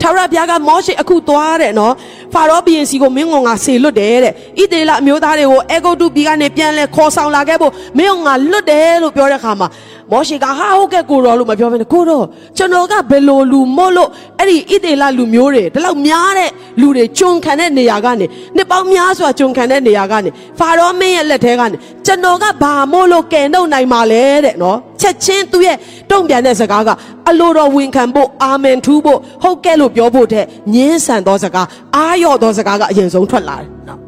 ထာဝရဘုရားကမောရှေအခုသွားတဲ့နော်ဖာရောဘုရင်စီကိုမင်းငုံငါဆေလွတ်တယ်တဲ့ဣသေလအမျိုးသားတွေကိုအေဂုတ်တုပြည်ကနေပြန်လဲခေါ်ဆောင်လာခဲ့ဖို့မင်းငုံငါလွတ်တယ်လို့ပြောတဲ့ခါမှာ မောရှေကဟာဟုတ်ကဲ့ကိုတော်လို့မပြောဘဲနဲ့ကိုတော်ကျွန်တော်ကဘယ်လိုလူမို့လို့အဲ့ဒီဣသေလလူမျိုးတွေဒီလောက်များတဲ့လူတွေဂျုံခံတဲ့နေရာကနေနှစ်ပေါင်းများစွာဂျုံခံတဲ့နေရာကနေဖာရောမင်းရဲ့လက်ထဲကနေကျွန်တော်ကဘာမို့လို့ကယ်နှုတ်နိုင်မှာလဲတဲ့နော်ချက်ချင်းသူ့ရဲ့တုံ့ပြန်တဲ့စကားကအလိုတော်ဝန်ခံဖို့အာမင်ထူးဖို့ဟုတ်ကဲ့လို့ပြောဖို့တဲ့ညင်းဆန်သောစကားအာရော့သောစကားကအရင်ဆုံးထွက်လာတယ်နော်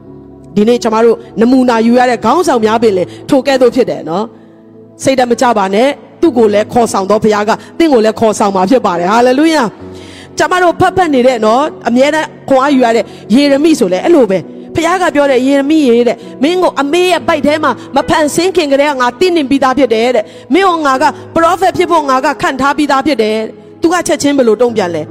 ဒီနေ့ကျွန်တော်တို့နမူနာယူရတဲ့ခေါင်းဆောင်များပင်လေထိုကဲ့သို့ဖြစ်တယ်နော် စိတ်တမကြပါနဲ့သူ့ကိုလည်းခေါ်ဆောင်တော့ဘုရားကတင့်ကိုလည်းခေါ်ဆောင်มาဖြစ်ပါတယ်ဟာလေလုယာကျမတို့ဖတ်ဖတ်နေတဲ့နော်အမြဲတမ်းခွန်အားယူရတဲ့ယေရမိဆိုလဲအဲ့လိုပဲဖခင်ကပြောတဲ့ယေရမိရေတဲ့မင်းကိုအမေရဲ့ပိုက်ထဲမှာမဖန်ဆင်းခင်ကလေးကငါတည်နေပြီးသားဖြစ်တယ်တဲ့မင်းကငါကပရောဖက်ဖြစ်ဖို့ငါကခန့်ထားပြီးသားဖြစ်တယ်သူကချက်ချင်းဘယ်လိုတုံ့ပြန်လဲ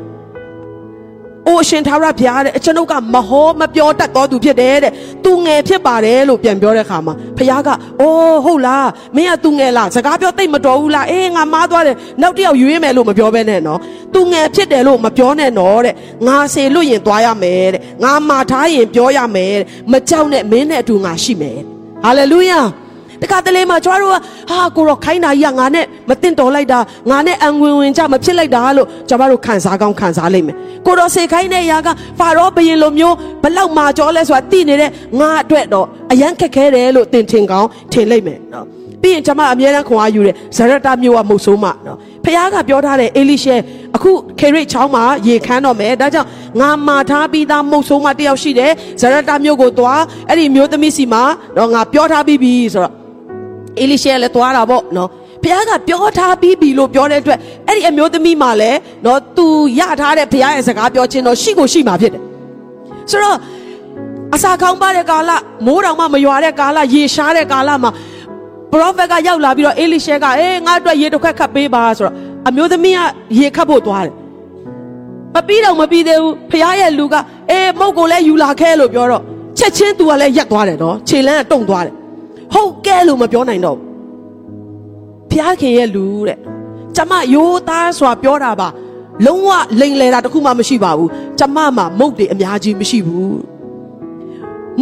အိုအရှင်သာရဘုရားတဲ့အကျွန်ုပ်ကမဟောမပြောတတ်တော်သူဖြစ်တယ်တဲ့သူငယ်ဖြစ်ပါတယ်လို့ပြန်ပြောတဲ့ခါမှာဘုရားကအိုးဟုတ်လားမင်းကသူငယ်လားစကားပြောသိမ့်မတော်ဘူးလားအေးငါမားသွားတယ်နောက်တစ်ယောက်ရွေးမယ်လို့မပြောဘဲနဲ့နော်သူငယ်ဖြစ်တယ်လို့မပြောနဲ့နော်တဲ့ငါစေလို့ရင်သွားရမယ်တဲ့ငါမာထားရင်ပြောရမယ်တဲ့မကြောက်နဲ့မင်းနဲ့အတူငါရှိမယ်ဟာလေလုယာ တခါတလေမှာကျွားတို့ကဟာကိုတော့ခိုင်းတာကြီးကငါနဲ့မတင်တော်လိုက်တာငါနဲ့အံဝင်ဝင်ကြမဖြစ်လိုက်တာလို့ကျွန်တော်တို့ခံစားကောင်းခံစားလိမ့်မယ်ကိုတော့စေခိုင်းတဲ့ຢာကဖာရောဘယင်လိုမျိုးဘလောက်မာကြောလဲဆိုတာသိနေတဲ့ငါအတွက်တော့အယမ်းခက်ခဲတယ်လို့သင်ထင်ကောင်းထင်လိမ့်မယ်နော်ပြီးရင်ကျွန်မအမြဲတမ်းခွန်အားယူတယ်ဇရတမျိုးကမုတ်ဆိုးမနော်ဖခင်ကပြောထားတဲ့အေလိရှဲအခုခေရိတ်ချောင်းမှာရေခမ်းတော့မယ်ဒါကြောင့်ငါမာထားပြီးသားမုတ်ဆိုးမတယောက်ရှိတယ်ဇရတမျိုးကိုသွားအဲ့ဒီမျိုးသမီးစီမှာတော့ငါပြောထားပြီးပြီဆိုတော့ အေလိရှဲလည်းသွားတာပေါ့နော်ဘုရားကပြောထားပြီးပြီလို့ပြောတဲ့အတွက်အဲ့ဒီအမျိုးသမီးမှလည်းနော်သူရထားတဲ့ဘုရားရဲ့စကားပြောခြင်းတော့ရှိကိုရှိမှာဖြစ်တယ်ဆိုတော့အစာခေါင်းပါတဲ့ကာလမိုးတောင်မှမရွာတဲ့ကာလရေရှားတဲ့ကာလမှာပရောဖက်ကရောက်လာပြီးတော့အေလိရှဲကအေးငါအတွက်ရေတစ်ခွက်ခတ်ပေးပါဆိုတော့အမျိုးသမီးကရေခတ်ဖို့သွားတယ်မပြီးတော့မပြီးသေးဘူးဖခင်ရဲ့လူကအေးမုတ်ကိုလည်းယူလာခဲလို့ပြောတော့ချက်ချင်းသူကလည်းရက်သွားတယ်နော်ခြေလန်းကတုံသွားတယ် ဟုတ်ကဲလို့မပြောနိုင်တော့ဘူးဖခင်ရဲ့လူတဲ့ကျမရိုးသားစွာပြောတာပါလုံးဝလိန်လေတာတခုမှမရှိပါဘူးကျမမှာမုတ်တွေအများကြီးမရှိဘူး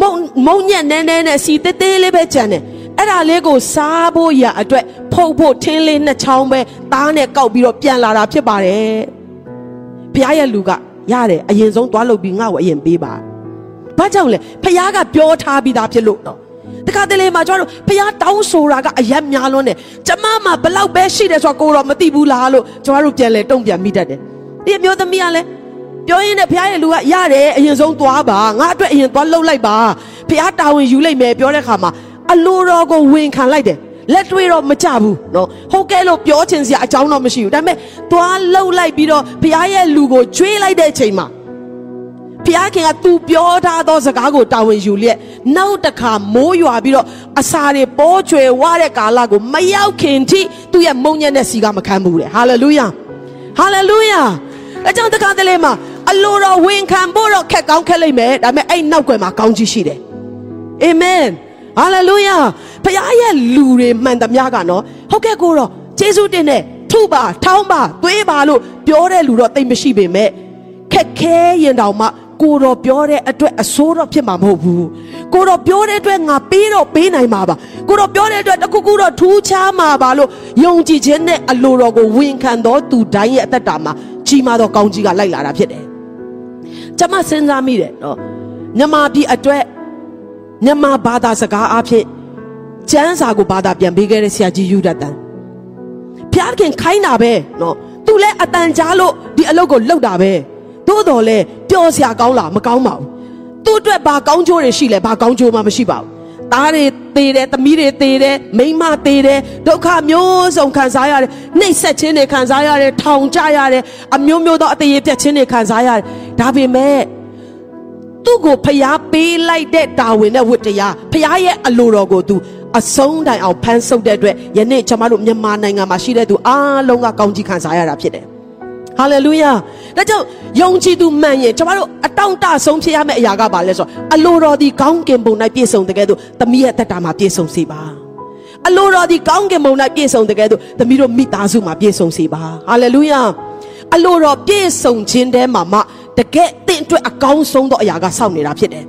မုံမုံညက်နဲနဲနဲ့စီတဲတဲလေးပဲကြံတယ်အဲ့ဒါလေးကိုစားဖို့ရအတွက်ဖုတ်ဖို့ထင်းလေးနှစ်ချောင်းပဲသားနဲ့ကောက်ပြီးတော့ပြန်လာတာဖြစ်ပါတယ်ဘုရားရဲ့လူကရတယ်အရင်ဆုံးသွားလုပ်ပြီးငါ့ကိုအရင်ပေးပါဘာကြောင့်လဲဖခင်ကပြောထားပြီးသားဖြစ်လို့နော် တခါတလေမှာကျွန်တော်တို့ဖခင်တောင်းဆိုတာကအယက်များလွန်းတယ်ကျမမှာဘလောက်ပဲရှိတယ်ဆိုတော့ကိုတော့မသိဘူးလားလို့ကျွန်တော်တို့ပြန်လဲတုံ့ပြန်မိတတ်တယ်ဒီအမျိုးသမီးကလည်းပြောရင်းနဲ့ဖခင်ရဲ့လူကရတယ်အရင်ဆုံးသွားပါငါအတွက်အရင်သွားလှုပ်လိုက်ပါဖခင်တာဝန်ယူလိုက်မယ်ပြောတဲ့ခါမှာအလိုတော်ကိုဝန်ခံလိုက်တယ်လက်တွေတော့မကြဘူးเนาะဟုတ်ကဲ့လို့ပြောချင်စရာအကြောင်းတော့မရှိဘူးဒါပေမဲ့သွားလှုပ်လိုက်ပြီးတော့ဘုရားရဲ့လူကိုကျွေးလိုက်တဲ့အချိန်မှာ ဘုရားခင်ကသူပြောထားသောစကားကိုတာဝန်ယူလျက်နောက်တစ်ခါမိုးရွာပြီးတော့အစာတွေပေါ်ကျွယ်ဝတဲ့ကာလကိုမရောက်ခင်ထိသူ့ရဲ့မုံညက်တဲ့စီကမခံဘူးလေဟာလေလုယာဟာလေလုယာအကြောင်းတခါတလေမှာအလိုတော်ဝန်ခံဖို့တော့ခက်ကောင်းခက်လိမ့်မယ်ဒါပေမဲ့အဲ့နောက်ွယ်မှာကောင်းကြီးရှိတယ်အာမင်ဟာလေလုယာဖခင်ရဲ့လူတွေမှန်သမျှကနော်ဟုတ်ကဲ့ကိုတော့ယေရှုတင်တဲ့ထုပါထောင်းပါသွေးပါလို့ပြောတဲ့လူတော့တိတ်မရှိပေမဲ့ခက်ခဲရင်တောင်မှ ကိုတော့ပြောတဲ့အတွက်အစိုးတော့ဖြစ်မှာမဟုတ်ဘူးကိုတော့ပြောတဲ့အတွက်ငါပေးတော့ပေးနိုင်မှာပါကိုတော့ပြောတဲ့အတွက်တခုခုတော့ထူးခြားမှာပါလို့ယုံကြည်ခြင်းနဲ့အလိုတော်ကိုဝန်ခံတော်သူတိုင်းရဲ့အသက်တာမှာကြီးမားသောကောင်းကြီးကလိုက်လာတာဖြစ်တယ်ကျွန်မစဉ်းစားမိတယ်နော်မြမပြည်အတွက်မြမဘာသာစကားအဖြစ်ကျမ်းစာကိုဘာသာပြန်ပေးခဲ့တဲ့ဆရာကြီးယူဒတန်ဖျားခင်ခိုင်းတာပဲနော်သူလည်းအတန်ကြားလို့ဒီအလုပ်ကိုလုပ်တာပဲသို့တော်လဲ ပျော်စရာကောင်းလားမကောင်းပါဘူးသူ့အတွက်ဘာကောင်းကျိုးတွေရှိလဲဘာကောင်းကျိုးမှမရှိပါဘူးသားတွေသေတယ်သမီးတွေသေတယ်မိန်းမသေတယ်ဒုက္ခမျိုးစုံခံစားရတယ်နှိပ်စက်ခြင်းတွေခံစားရတယ်ထောင်ကျရတယ်အမျိုးမျိုးသောအသေးပြက်ခြင်းတွေခံစားရတယ်ဒါပေမဲ့သူ့ကိုဖျားပေးလိုက်တဲ့တာဝန်နဲ့ဝတ္တရားဖျားရဲ့အလိုတော်ကိုသူအဆုံးတိုင်အောင်ဖန်ဆုပ်တဲ့အတွက်ယနေ့ကျွန်တော်တို့မြန်မာနိုင်ငံမှာရှိတဲ့သူအားလုံးကကောင်းကြီးခံစားရတာဖြစ်တယ် ဟာလေလုယာဒါကြောင့်ယုံကြည်သူမှန်ရင်ကျွန်တော်တို့အတောင့်တဆုံးဖြစ်ရမယ့်အရာကဘာလဲဆိုတော့အလိုတော်ဒီကောင်းကင်ဘုံ၌ပြည့်စုံတဲ့ကဲ့သို့သမီးရဲ့တက်တာမှာပြည့်စုံစေပါအလိုတော်ဒီကောင်းကင်ဘုံ၌ပြည့်စုံတဲ့ကဲ့သို့သမီးတို့မိသားစုမှာပြည့်စုံစေပါဟာလေလုယာအလိုတော်ပြည့်စုံခြင်းတဲမှာမှတကယ်တင့်အတွက်အကောင်းဆုံးသောအရာကစောင့်နေတာဖြစ်တယ်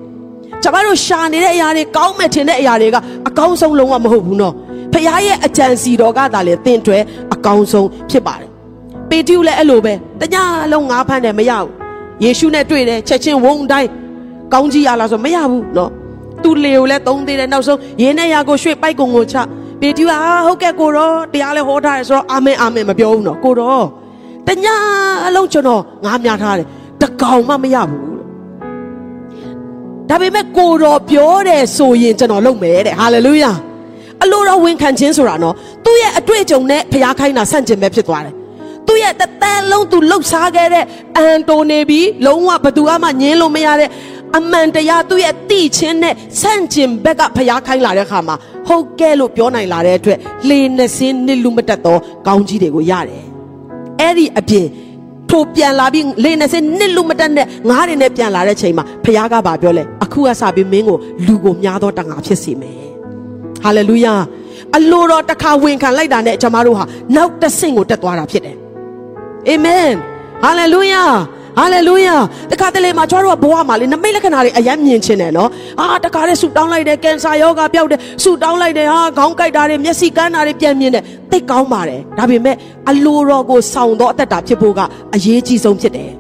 ကျွန်တော်တို့ရှာနေတဲ့အရာတွေကောင်းမဲ့ထင်တဲ့အရာတွေကအကောင်းဆုံးလုံးဝမဟုတ်ဘူးနော်ဖခင်ရဲ့အကြံစီတော်ကသာလေတင့်အတွက်အကောင်းဆုံးဖြစ်ပါတယ် ပေတျုလည်းအဲ့လိုပဲတညလုံးငါးဖမ်းတယ်မရဘူးယေရှုနဲ့တွေ့တယ်ချက်ချင်းဝုံတိုင်းကောင်းကြီးရလားဆိုမရဘူးနော်သူလေကိုလည်းသုံးသေးတယ်နောက်ဆုံးရင်းနဲ့ရာကိုရွှေ့ပိုက်ကုံကိုချပေတျုဟာဟုတ်ကဲ့ကိုတော့တရားလည်းဟောထားတယ်ဆိုတော့အာမင်အာမင်မပြောဘူးနော်ကိုတော့တညအလုံးကျွန်တော်ငါးများထားတယ်တကောင်မှမရဘူးဒါပေမဲ့ကိုတော်ပြောတယ်ဆိုရင်ကျွန်တော်လုပ်မယ်တဲ့ဟာလေလုယာအလိုတော်ဝန်ခံခြင်းဆိုတာနော်သူ့ရဲ့အတွေ့အကြုံနဲ့ဖျားခိုင်းတာဆန့်ကျင်ပဲဖြစ်သွားတယ် သူ့ရဲ့တသက်လုံးသူလှုပ်ရှားခဲ့တဲ့အန်တိုနေပြီးလုံးဝဘသူမှညင်းလို့မရတဲ့အမှန်တရားသူ့ရဲ့တိချင်းနဲ့ဆန့်ကျင်ဘက်ကဖျားခိုင်းလာတဲ့အခါမှာဟုတ်ကဲ့လို့ပြောနိုင်လာတဲ့အတွက်လေနဲ့စင်းနစ်လူမတက်တော့ကောင်းကြီးတွေကိုရတယ်အဲ့ဒီအပြင်ထိုပြန်လာပြီးလေနဲ့စနစ်လူမတက်နဲ့ငားတွေနဲ့ပြန်လာတဲ့ချိန်မှာဖခင်ကပါပြောလဲအခုကစပြီးမင်းကိုလူကိုများသောတငါဖြစ်စေမယ်ဟာလေလုယာအလိုတော်တစ်ခါဝင်ခံလိုက်တာနဲ့ကျွန်တော်တို့ဟာနောက်တစ်ဆင့်ကိုတက်သွားတာဖြစ်တယ် အာမင်ဟာလေလုယာဟာလေလုယာတခါတလေမှာကျွန်တော်တို့ကဘဝမှာလေနမိတ်လက္ခဏာတွေအယမ်းမြင်ချင်တယ်နော်အာတခါတည်းဆူတောင်းလိုက်တယ်ကင်ဆာယောဂပျောက်တယ်ဆူတောင်းလိုက်တယ်ဟာခေါင်းကိုက်တာတွေမျက်စိကန်းတာတွေပြန်မြင်တယ်သိကောင်းပါတယ်ဒါပေမဲ့အလိုတော်ကိုဆောင်တော့အသက်တာဖြစ်ဖို့ကအရေးကြီးဆုံးဖြစ်တယ်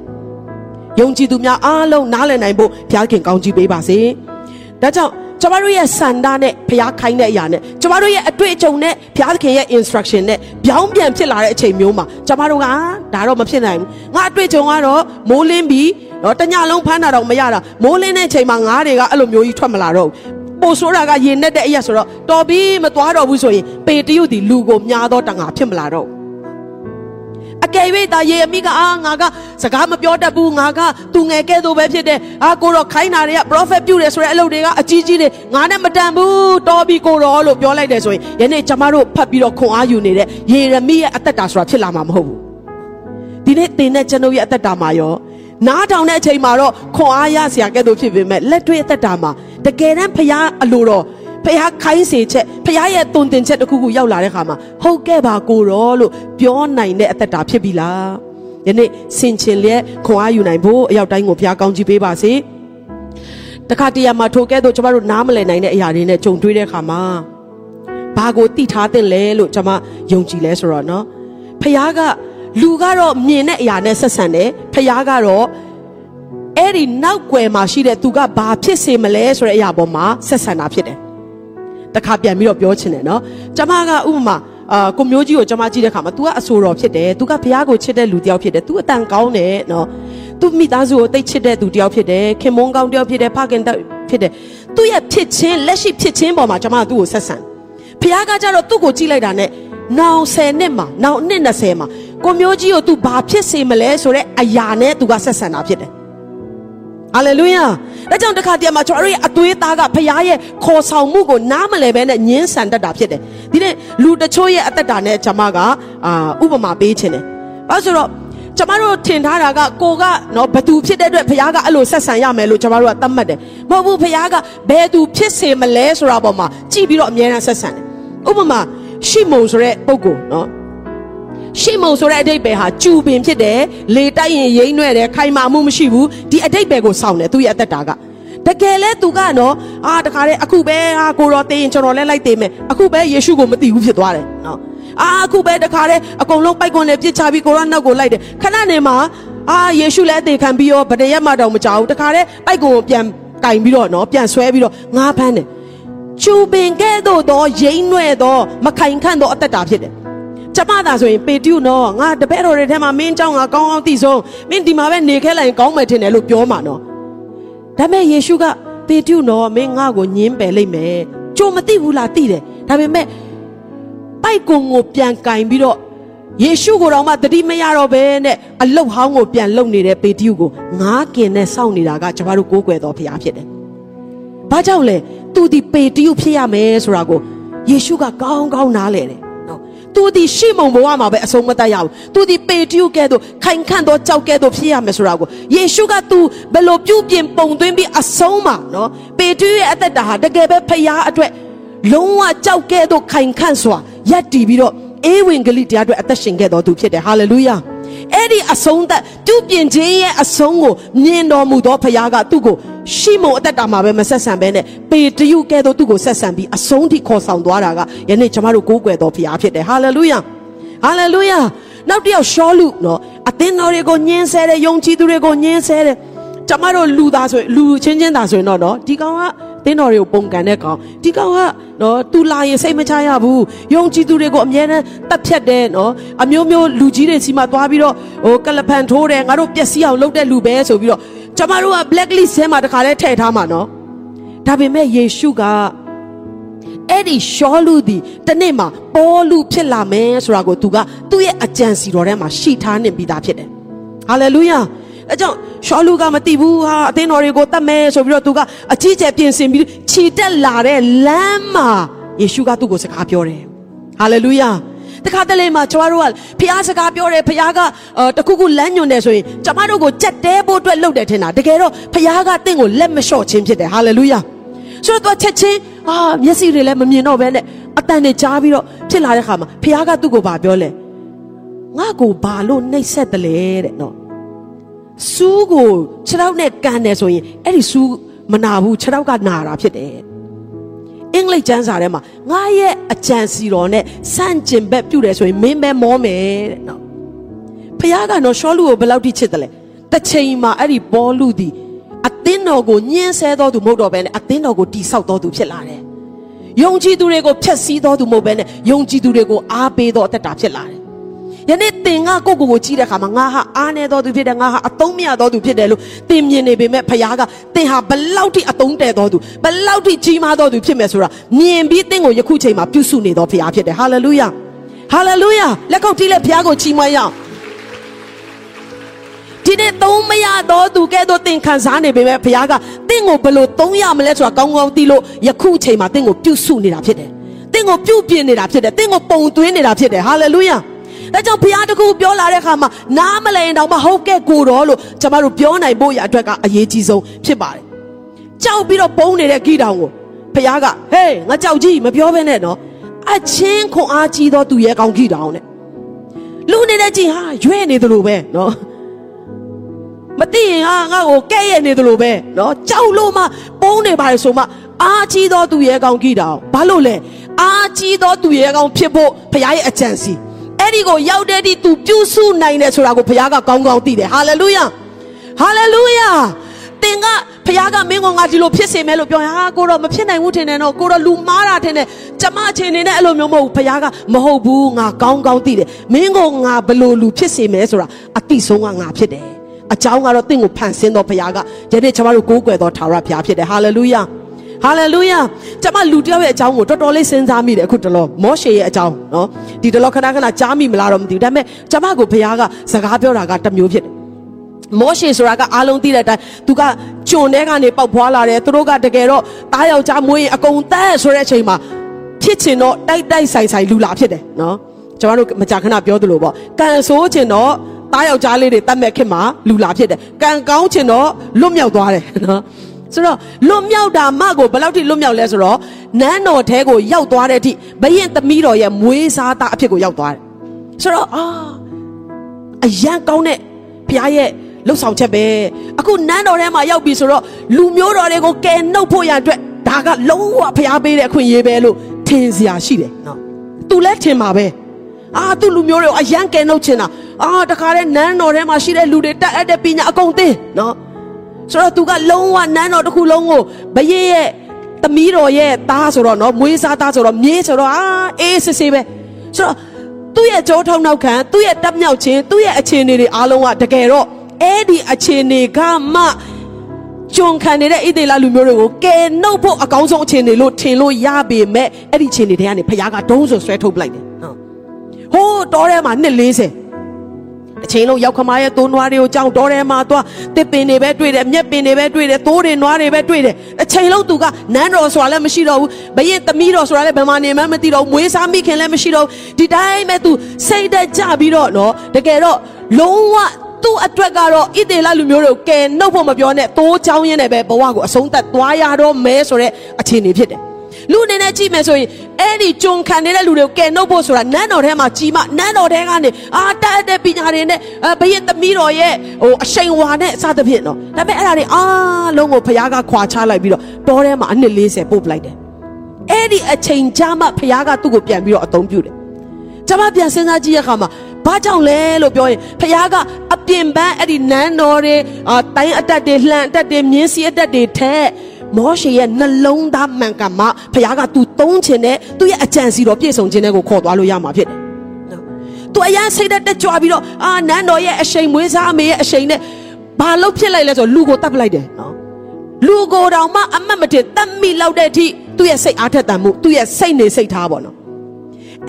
ယုံကြည်သူများအားလုံးနားလည်နိုင်ဖို့ဘုရားခင်ကောင်းချီးပေးပါစေဒါကြောင့် ကျမတို့ရဲ့စန္ဒနဲ့ဘုရားခိုင်းတဲ့အရာနဲ့ကျမတို့ရဲ့အတွေ့အကြုံနဲ့ဘုရားသခင်ရဲ့ instruction နဲ့ပြောင်းပြန်ဖြစ်လာတဲ့အချိန်မျိုးမှာကျမတို့ကဒါတော့မဖြစ်နိုင်ဘူးငါအတွေ့အကြုံကတော့မိုးလင်းပြီးတော့တညလုံးဖမ်းတာတော့မရတာမိုးလင်းတဲ့အချိန်မှာငါးတွေကအဲ့လိုမျိုးကြီးထွက်မလာတော့ဘူးပိုဆိုးတာကရင်နဲ့တဲ့အရက်ဆိုတော့တော်ပြီးမသွားတော့ဘူးဆိုရင်ပေတရုတ်ဒီလူကိုများတော့တငါဖြစ်မလာတော့အ ကယ်၍ဒါယေအမိကအာငါကစကားမပြောတတ်ဘူးငါကသူငယ်ကဲ့သို့ပဲဖြစ်တယ်အာကိုတော့ခိုင်းတာတွေက prophet ပြုတယ်ဆိုတဲ့အလုပ်တွေကအကြီးကြီးတွေငါနဲ့မတန်ဘူးတော်ပြီကိုတော့လို့ပြောလိုက်တယ်ဆိုရင်ယနေ့ကျမတို့ဖတ်ပြီးတော့ခွန်အားယူနေတဲ့ယေရမိရဲ့အသက်တာဆိုတာဖြစ်လာမှာမဟုတ်ဘူးဒီနေ့သင်တဲ့ကျွန်ုပ်ရဲ့အသက်တာမှာရောနားထောင်တဲ့အချိန်မှာတော့ခွန်အားရစရာကဲ့သို့ဖြစ်ပေမဲ့လက်တွေ့အသက်တာမှာတကယ်တမ်းဖရားအလိုတော် ဖះခိုင်းစေချက်ဖះရဲ့တုန်တင်ချက်တစ်ခုခုရောက်လာတဲ့ခါမှာဟုတ်ကဲ့ပါကိုရောလို့ပြောနိုင်တဲ့အသက်တာဖြစ်ပြီလားယနေ့စင်ချင်လျက်ခွန်အားယူနိုင်ဖို့အရောက်တိုင်းကိုဖះကောင်းကြီးပေးပါစေတခါတရံမှာထိုကဲ့သို့ကျမတို့နားမလည်နိုင်တဲ့အရာတွေနဲ့ကြုံတွေ့တဲ့ခါမှာဘာကိုတိထားတဲ့လဲလို့ကျမယုံကြည်လဲဆိုတော့နော်ဖះကလူကတော့မြင်တဲ့အရာနဲ့ဆက်ဆံတယ်ဖះကတော့အဲ့အဲ့ဒီနောက်ွယ်မှာရှိတဲ့သူကဘာဖြစ်စေမလဲဆိုတဲ့အရာပေါ်မှာဆက်ဆံတာဖြစ်တယ် တခါပြန်ပြီးတော့ပြောချင်တယ်နော်ကျမကဥပမာအာကိုမျိုးကြီးကိုကျွန်မကြည့်တဲ့ခါမှာ तू ကအဆိုတော်ဖြစ်တယ် तू ကဘုရားကိုချစ်တဲ့လူတစ်ယောက်ဖြစ်တယ် तू အတန်ကောင်းတယ်နော် तू မိသားစုကိုတိတ်ချစ်တဲ့သူတစ်ယောက်ဖြစ်တယ်ခင်မုန်းကောင်းတစ်ယောက်ဖြစ်တယ်ဖခင်တစ်ဖြစ်တယ်သူ့ရဲ့ဖြစ်ချင်းလက်ရှိဖြစ်ချင်းပေါ်မှာကျွန်မကသူ့ကိုဆက်ဆံဘုရားကကြတော့သူ့ကိုကြည့်လိုက်တာနဲ့နောင်10နှစ်မှာနောင်နှစ်20မှာကိုမျိုးကြီးကို तू ဘာဖြစ်စေမလဲဆိုတဲ့အရာနဲ့ तू ကဆက်ဆံတာဖြစ်တယ် ဟာလေလုယာဒါကြောင့်တခါတည်းမှာကျွန်တော်တို့ရဲ့အသွေးသားကဖခင်ရဲ့ခေါ်ဆောင်မှုကိုနားမလည်ဘဲနဲ့ညှင်းဆန်တတ်တာဖြစ်တယ်ဒီနေ့လူတချို့ရဲ့အသက်တာနဲ့ကျွန်မကအာဥပမာပေးခြင်းတယ်ဘာလို့ဆိုတော့ကျွန်မတို့ထင်ထားတာကကိုကနော်ဘသူဖြစ်တဲ့အတွက်ဖခင်ကအဲ့လိုဆက်ဆံရမယ်လို့ကျွန်မတို့ကသတ်မှတ်တယ်မဟုတ်ဘူးဖခင်ကဘယ်သူဖြစ်စေမလဲဆိုတာပေါ်မှာကြည့်ပြီးတော့အမြဲတမ်းဆက်ဆံတယ်ဥပမာရှီမုန်ဆိုတဲ့ပုဂ္ဂိုလ်နော် ရှေမုံဆိုတဲ့အတိတ်ပဲဟာကျူပင်ဖြစ်တယ်လေတိုက်ရင်ရိမ့်နှဲ့တယ်ခိုင်မာမှုမရှိဘူးဒီအတိတ်ပဲကိုစောင့်တယ်သူ့ရဲ့အသက်တာကတကယ်လဲသူကနော်အာတခါတည်းအခုပဲအာကိုတော်သိရင်ကျွန်တော်လဲလိုက်သိမယ်အခုပဲယေရှုကိုမသိဘူးဖြစ်သွားတယ်နော်အာအခုပဲတခါတည်းအကုန်လုံးပိုက်ကွန်နဲ့ပြစ်ချပြီးကိုရောနောက်ကိုလိုက်တယ်ခဏနေမှာအာယေရှုလည်းအသေးခံပြီးရောဗဒရက်မှတော့မကြောက်ဘူးတခါတည်းပိုက်ကွန်ကိုပြန်ကင်ပြီးတော့နော်ပြန်ဆွဲပြီးတော့ငါးဖမ်းတယ်ကျူပင်ကဲ့သို့သောရိမ့်နှဲ့သောမခိုင်ခန့်သောအသက်တာဖြစ်တယ် ကျမသာဆိုရင်ပေတူနော်ငါတပည့်တော်တွေထဲမှာမင်းเจ้าငါကောင်းကောင်းသိဆုံးမင်းဒီမှာပဲနေခဲ့လိုက်ရင်ကောင်းမယ်ထင်တယ်လို့ပြောမှာနော်ဒါပေမဲ့ယေရှုကပေတူနော်မင်းငါ့ကိုညင်းပယ်လိုက်မယ်ကြုံမသိဘူးလားသိတယ်ဒါပေမဲ့ပိုက်ကုံကိုပြန်ကင်ပြီးတော့ယေရှုကိုတော့မှတတိမရတော့ဘဲနဲ့အလုတ်ဟောင်းကိုပြန်လုံနေတဲ့ပေတူကိုငါးကင်နဲ့စောင့်နေတာကကျမတို့ကိုးကွယ်တော်ဖရားဖြစ်တယ်။ဘာကြောင့်လဲသူဒီပေတူဖြစ်ရမယ်ဆိုတာကိုယေရှုကကောင်းကောင်းနားလည်တယ် သူဒီရှေ့မုံဘဝမှာပဲအဆုံးမတတ်ရဘူးသူဒီပေတျုကဲ့သို့ခိုင်ခန့်သောကြောက်ကဲ့သို့ဖြစ်ရမယ်ဆိုတာကိုယေရှုကသူဘယ်လိုပြုပြင်ပုံသွင်းပြီးအဆုံးမှာနော်ပေတျုရဲ့အသက်တာဟာတကယ်ပဲဖရားအတွက်လုံးဝကြောက်ကဲ့သို့ခိုင်ခန့်စွာယက်တည်ပြီးတော့အေးဝင်ဂလိတရားအတွက်အသက်ရှင်ခဲ့တော်သူဖြစ်တယ်ဟာလေလုယာ အဲ့ဒီအဆုံးသက်ပြုပြင်ခြင်းရဲ့အဆုံးကိုမြင်တော်မူသောဖခင်ကသူ့ကိုရှိမုံအသက်တာမှာပဲမဆက်ဆံဘဲနဲ့ပေတရုကဲ့သို့သူ့ကိုဆက်ဆံပြီးအဆုံးထိခေါ်ဆောင်သွားတာကယနေ့ကျွန်တော်တို့ကိုးကွယ်တော်ဖခင်ဖြစ်တယ်ဟာလေလုယာဟာလေလုယာနောက်တစ်ယောက်ရှောလူနော်အသင်းတော်တွေကိုညှင်းဆဲတယ်ယုံကြည်သူတွေကိုညှင်းဆဲတယ်ကျွန်မတို့လူသားဆိုလူချင်းချင်းသားဆိုရင်တော့နော်ဒီကောင်က တင်းတော်တွေကိုပုံကန်တဲ့ကောင်ဒီကောင်ကနော်သူလာရင်စိတ်မချရဘူးယုံကြည်သူတွေကိုအမြဲတမ်းတက်ဖြတ်တယ်နော်အမျိုးမျိုးလူကြီးတွေစီမှာသွားပြီးတော့ဟိုကလပန်ထိုးတယ်ငါတို့ပျက်စီးအောင်လုပ်တဲ့လူပဲဆိုပြီးတော့ကျွန်မတို့က blacklist ထဲမှာတခါလဲထည့်ထားမှာနော်ဒါပေမဲ့ယေရှုကအဲ့ဒီရှောလူဒီတနေ့မှာပေါ်လူဖြစ်လာမယ်ဆိုတာကိုသူကသူ့ရဲ့အကြံစီတော်ထဲမှာရှိထားနေပြီးသားဖြစ်တယ်ဟာလေလုယာ အဲကြောင့်ရှောလူကမသိဘူးဟာအသင်းတော်တွေကိုတတ်မယ်ဆိုပြီးတော့သူကအကြီးကျယ်ပြင်ဆင်ပြီးခြီတက်လာတဲ့လမ်းမှာယေရှုကသူ့ကိုစကားပြောတယ်ဟာလေလုယာတခါတလေမှာကျမတို့ကဖះစကားပြောတယ်ဖះကတခုခုလမ်းညွန်တယ်ဆိုရင်ကျမတို့ကိုကြက်တဲဖို့အတွက်လုပ်တယ်ထင်တာတကယ်တော့ဖះကတင့်ကိုလက်မလျှော့ခြင်းဖြစ်တယ်ဟာလေလုယာဆိုတော့ချက်ချင်းအာမျက်စိတွေလည်းမမြင်တော့ဘဲနဲ့အတန်တွေကြားပြီးတော့ဖြစ်လာတဲ့ခါမှာဖះကသူ့ကိုဗာပြောလဲငါ့ကိုဘာလို့နှိပ်စက်တယ်လဲတဲ့နော် စူးကိုခြေထောက်နဲ့ကန်တယ်ဆိုရင်အဲ့ဒီစူးမနာဘူးခြေထောက်ကနာတာဖြစ်တယ်အင်္ဂလိပ်ကျမ်းစာထဲမှာငါရဲ့အကြံစီတော်နဲ့စန့်ကျင်ဘက်ပြုတယ်ဆိုရင်မင်းပဲမောမယ်တဲ့နော်ဖခင်ကတော့ရှောလူကိုဘယ်လောက်ထိချစ်တယ်လဲတစ်ချိန်မှာအဲ့ဒီဘောလူဒီအသင်းတော်ကိုညှင်းဆဲတော်သူမဟုတ်တော့ဘဲနဲ့အသင်းတော်ကိုတိဆောက်တော်သူဖြစ်လာတယ်ယုံကြည်သူတွေကိုဖျက်ဆီးတော်သူမဟုတ်ဘဲနဲ့ယုံကြည်သူတွေကိုအားပေးတော်အသက်တာဖြစ်လာတယ် ယနေ့သင်ကကိုကိုကိုကြည့်တဲ့အခါမှာငါဟာအားနေတော်သူဖြစ်တယ်ငါဟာအသုံးမရတော်သူဖြစ်တယ်လို့သင်မြင်နေပေမဲ့ဖခင်ကသင်ဟာဘလောက်ထိအသုံးတဲ့တော်သူဘလောက်ထိကြီးမားတော်သူဖြစ်မယ်ဆိုတာမြင်ပြီးသင်ကိုယခုချိန်မှာပြုစုနေတော်ဖခင်ဖြစ်တယ်ဟာလေလုယာဟာလေလုယာလက်ကုပ်တီးလက်ဖခင်ကိုချီးမွမ်းရအောင်ဒီနေ့သုံးမရတော့သူကဲတော့သင်ခံစားနေပေမဲ့ဘုရားကသင်ကိုဘယ်လိုသုံးရမလဲဆိုတာကောင်းကောင်းသိလို့ယခုအချိန်မှာသင်ကိုပြုစုနေတာဖြစ်တယ်။သင်ကိုပြုပြင်နေတာဖြစ်တယ်။သင်ကိုပုံသွင်းနေတာဖြစ်တယ်။ဟာလေလုယာ။ ဒါကြောင့်ဘုရားတခုပြောလာတဲ့အခါမှာနားမလည်တော့မဟုတ်ကဲ့ကိုတော်လို့ကျွန်တော်တို့ပြောနိုင်ဖို့ရအတွက်ကအရေးကြီးဆုံးဖြစ်ပါတယ်ကြောက်ပြီးတော့ပုံနေတဲ့ဂိတောင်ကိုဘုရားကဟေးငါကြောက်ကြီးမပြောဘဲနဲ့နော်အချင်းခွန်အားကြီးသောသူရဲ့ကောင်းဂိတောင်တဲ့လူနေတဲ့ကြီးဟာရွဲ့နေသလိုပဲနော်မသိရင်ဟာငါ့ကိုကဲ့ရဲ့နေသလိုပဲနော်ကြောက်လို့မှပုံနေပါလေဆိုမှအားကြီးသောသူရဲ့ကောင်းဂိတောင်ဘာလို့လဲအားကြီးသောသူရဲ့ကောင်းဖြစ်ဖို့ဘုရားရဲ့အကြံစီ အဲ့ဒီကိုရောက်တဲ့ဒီသူပြုစုနိုင်တယ်ဆိုတာကိုဘုရားကကောင်းကောင်းသိတယ်ဟာလေလုယာဟာလေလုယာဖခင်ကမင်းကငါဒီလိုဖြစ်စေမယ်လို့ပြောရင်ဟာကိုတော့မဖြစ်နိုင်ဘူးထင်တယ်နော်ကိုတော့လူမားတာထင်တယ်ကျမအချင်းနေနဲ့အဲ့လိုမျိုးမဟုတ်ဘူးဖခင်ကမဟုတ်ဘူးငါကောင်းကောင်းသိတယ်မင်းကငါဘလို့လူဖြစ်စေမယ်ဆိုတာအတိဆုံးကငါဖြစ်တယ်အကြောင်းကတော့တင့်ကိုဖန်ဆင်းတော်ဖခင်ကယနေ့ကျွန်တော်တို့ကိုးကွယ်တော်ထာဝရဘုရားဖြစ်တယ်ဟာလေလုယာ ဟာလေလုယာကျွန်မလူတယောက်ရဲ့အကြောင်းကိုတော်တော်လေးစဉ်းစားမိတယ်အခုတလောမောရှေရဲ့အကြောင်းနော်ဒီတလောခဏခဏကြားမိမလားတော့မသိဘူးဒါပေမဲ့ကျွန်မကိုဘုရားကစကားပြောတာကတစ်မျိုးဖြစ်တယ်မောရှေဆိုတာကအားလုံးသိတဲ့အတိုင်းသူကကျွန်ထဲကနေပေါက်ဖွာလာတယ်သူတို့ကတကယ်တော့တားယောက်ျားမွေးရင်အကုန်တန်းဆိုတဲ့အချိန်မှာဖြစ်ချင်တော့တိုက်တိုက်ဆိုင်ဆိုင်လူလာဖြစ်တယ်နော်ကျွန်တော်တို့မကြာခဏပြောသလိုပေါ့ကန်ဆိုးချင်တော့တားယောက်ျားလေးတွေတတ်မဲ့ခင်မှာလူလာဖြစ်တယ်ကန်ကောင်းချင်တော့လွတ်မြောက်သွားတယ်နော် ဆိုတော့လွတ်မြောက်တာမကိုဘယ်လောက်ထိလွတ်မြောက်လဲဆိုတော့နန်းတော်ထဲကိုရောက်သွားတဲ့အထိဘရင်သမီးတော်ရဲ့မွေးစားသားအဖြစ်ကိုရောက်သွားတယ်ဆိုတော့အာအရန်ကောင်းတဲ့ဘုရားရဲ့လှုပ်ဆောင်ချက်ပဲအခုနန်းတော်ထဲမှာရောက်ပြီဆိုတော့လူမျိုးတော်တွေကိုကယ်နှုတ်ဖို့ရအတွက်ဒါကလုံးဝဘုရားပေးတဲ့အခွင့်အရေးပဲလို့ထင်စရာရှိတယ်နော်သူလည်းထင်ပါပဲအာသူလူမျိုးတွေကိုအရန်ကယ်နှုတ်ချင်တာအာတခါတည်းနန်းတော်ထဲမှာရှိတဲ့လူတွေတက်အပ်တဲ့ပညာအကုန်သိနော် ဆိုတော့သူကလုံးဝနန်းတော်တစ်ခုလုံးကိုဘယေရဲ့သမီးတော်ရဲ့သားဆိုတော့နော်မွေးစားသားဆိုတော့မြေးဆိုတော့အာအေးစစ်စစ်ပဲဆိုတော့သူ့ရဲ့ကြောထောက်နောက်ခံသူ့ရဲ့တပ်မြောက်ခြင်းသူ့ရဲ့အခြေအနေတွေအားလုံးကတကယ်တော့အဲ့ဒီအခြေအနေကမှကြုံခံနေတဲ့ဣသေလလူမျိုးတွေကိုကယ်နှုတ်ဖို့အကောင်းဆုံးအခြေအနေလို့ထင်လို့ရပေမဲ့အဲ့ဒီအခြေအနေတွေကနေဖခင်ကဒုံးဆိုဆွဲထုတ်ပလိုက်တယ်ဟိုးတော်ထဲမှာနှစ်40 အချိန်လုံးရောက်ခမားရဲ့သိုးနွားတွေကိုကြောင်းတော်ထဲမှာသွားတစ်ပင်တွေပဲတွေ့တယ်မြက်ပင်တွေပဲတွေ့တယ်သိုးတွေနွားတွေပဲတွေ့တယ်အချိန်လုံးသူကနန်းတော်ဆိုတာလည်းမရှိတော့ဘူးဘရင်သမီးတော်ဆိုတာလည်းဘယ်မှာနေမှမသိတော့ဘူးမွေးစားမိခင်လည်းမရှိတော့ဘူးဒီတိုင်းပဲသူစိတ်သက်ကြပြီးတော့နော်တကယ်တော့လုံးဝသူ့အတွက်ကတော့ဣသေလလူမျိုးတွေကိုကယ်နှုတ်ဖို့မပြောနဲ့သိုးချောင်းရင်းနဲ့ပဲဘဝကိုအဆုံးသတ်သွားရတော့မဲဆိုတဲ့အခြေအနေဖြစ်တယ် လူအနေနဲ့ကြည့်မယ်ဆိုရင်အဲ့ဒီကြုံခံနေတဲ့လူတွေကိုကယ်နှုတ်ဖို့ဆိုတာနန်းတော်ထဲမှာကြီးမနန်းတော်ထဲကနေအာတက်အပ်တဲ့ပညာတွေနဲ့ဘယင်သမီးတော်ရဲ့ဟိုအရှိန်ဝါနဲ့အစသဖြင့်နော်ဒါပေမဲ့အဲ့ဒါတွေအားလုံးကိုဖခင်ကခွာချလိုက်ပြီးတော့တောထဲမှာအနှစ်40ပို့ပလိုက်တယ်အဲ့ဒီအချိန်ကြာမှဖခင်ကသူ့ကိုပြန်ပြီးတော့အသုံးပြုတယ်ကျွန်မပြန်စဉ်းစားကြည့်ရခါမှာဘာကြောင့်လဲလို့ပြောရင်ဖခင်ကအပြင်ပန်းအဲ့ဒီနန်းတော်တွေအာတိုင်းအတက်တွေလှန်အတက်တွေမြင်းစီအတက်တွေထက် မောရှေရဲ့နှလုံးသားမှန်ကန်မှဖခင်ကသူသုံးခြင်းနဲ့သူ့ရဲ့အကြံစီတော်ပြည့်စုံခြင်းနဲ့ကိုခေါ်သွားလို့ရမှာဖြစ်တယ်နော်သူအရန်စိတ်တက်ကြွပြီးတော့အာနန်းတော်ရဲ့အရှိန်မွေးစားအမေရဲ့အရှိန်နဲ့ဘာလို့ဖြစ်လိုက်လဲဆိုတော့လူကိုတတ်ပလိုက်တယ်နော်လူကိုတောင်မှအမတ်မတင်တတ်မိလောက်တဲ့အထိသူ့ရဲ့စိတ်အားထက်သန်မှုသူ့ရဲ့စိတ်နေစိတ်ထားပေါ့နော်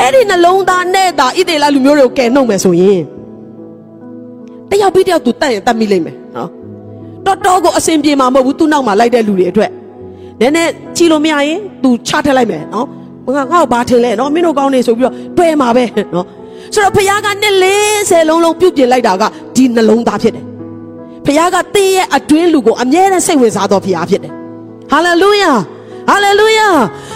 အဲ့ဒီနှလုံးသားနဲ့သာဣသေလလူမျိုးတွေကိုကယ်နှုတ်မယ်ဆိုရင်တယောက်ပြီးတယောက်သူတတ်ရင်တတ်မိလိမ့်မယ်နော် တော်တော်ကိုအစင်ပြေမှာမဟုတ်ဘူးသူ့နောက်မှာလိုက်တဲ့လူတွေအတွက်နည်းနည်းချီလို့မရရင်သူချထက်လိုက်မယ်နော်ငါငါ့ကိုဘာထင်လဲနော်မင်းတို့ကောင်းနေဆိုပြီးတော့တွေ့မှာပဲနော်ဆိုတော့ဖခင်ကနှစ်40လုံးလုံးပြုတ်ပြင်လိုက်တာကဒီနှလုံးသားဖြစ်တယ်ဖခင်ကတင်းရဲ့အတွင်းလူကိုအမြဲတမ်းစိတ်ဝင်စားတော်ဖခင်ဖြစ်တယ်ဟာလေလုယာ ဟာလေလုယာ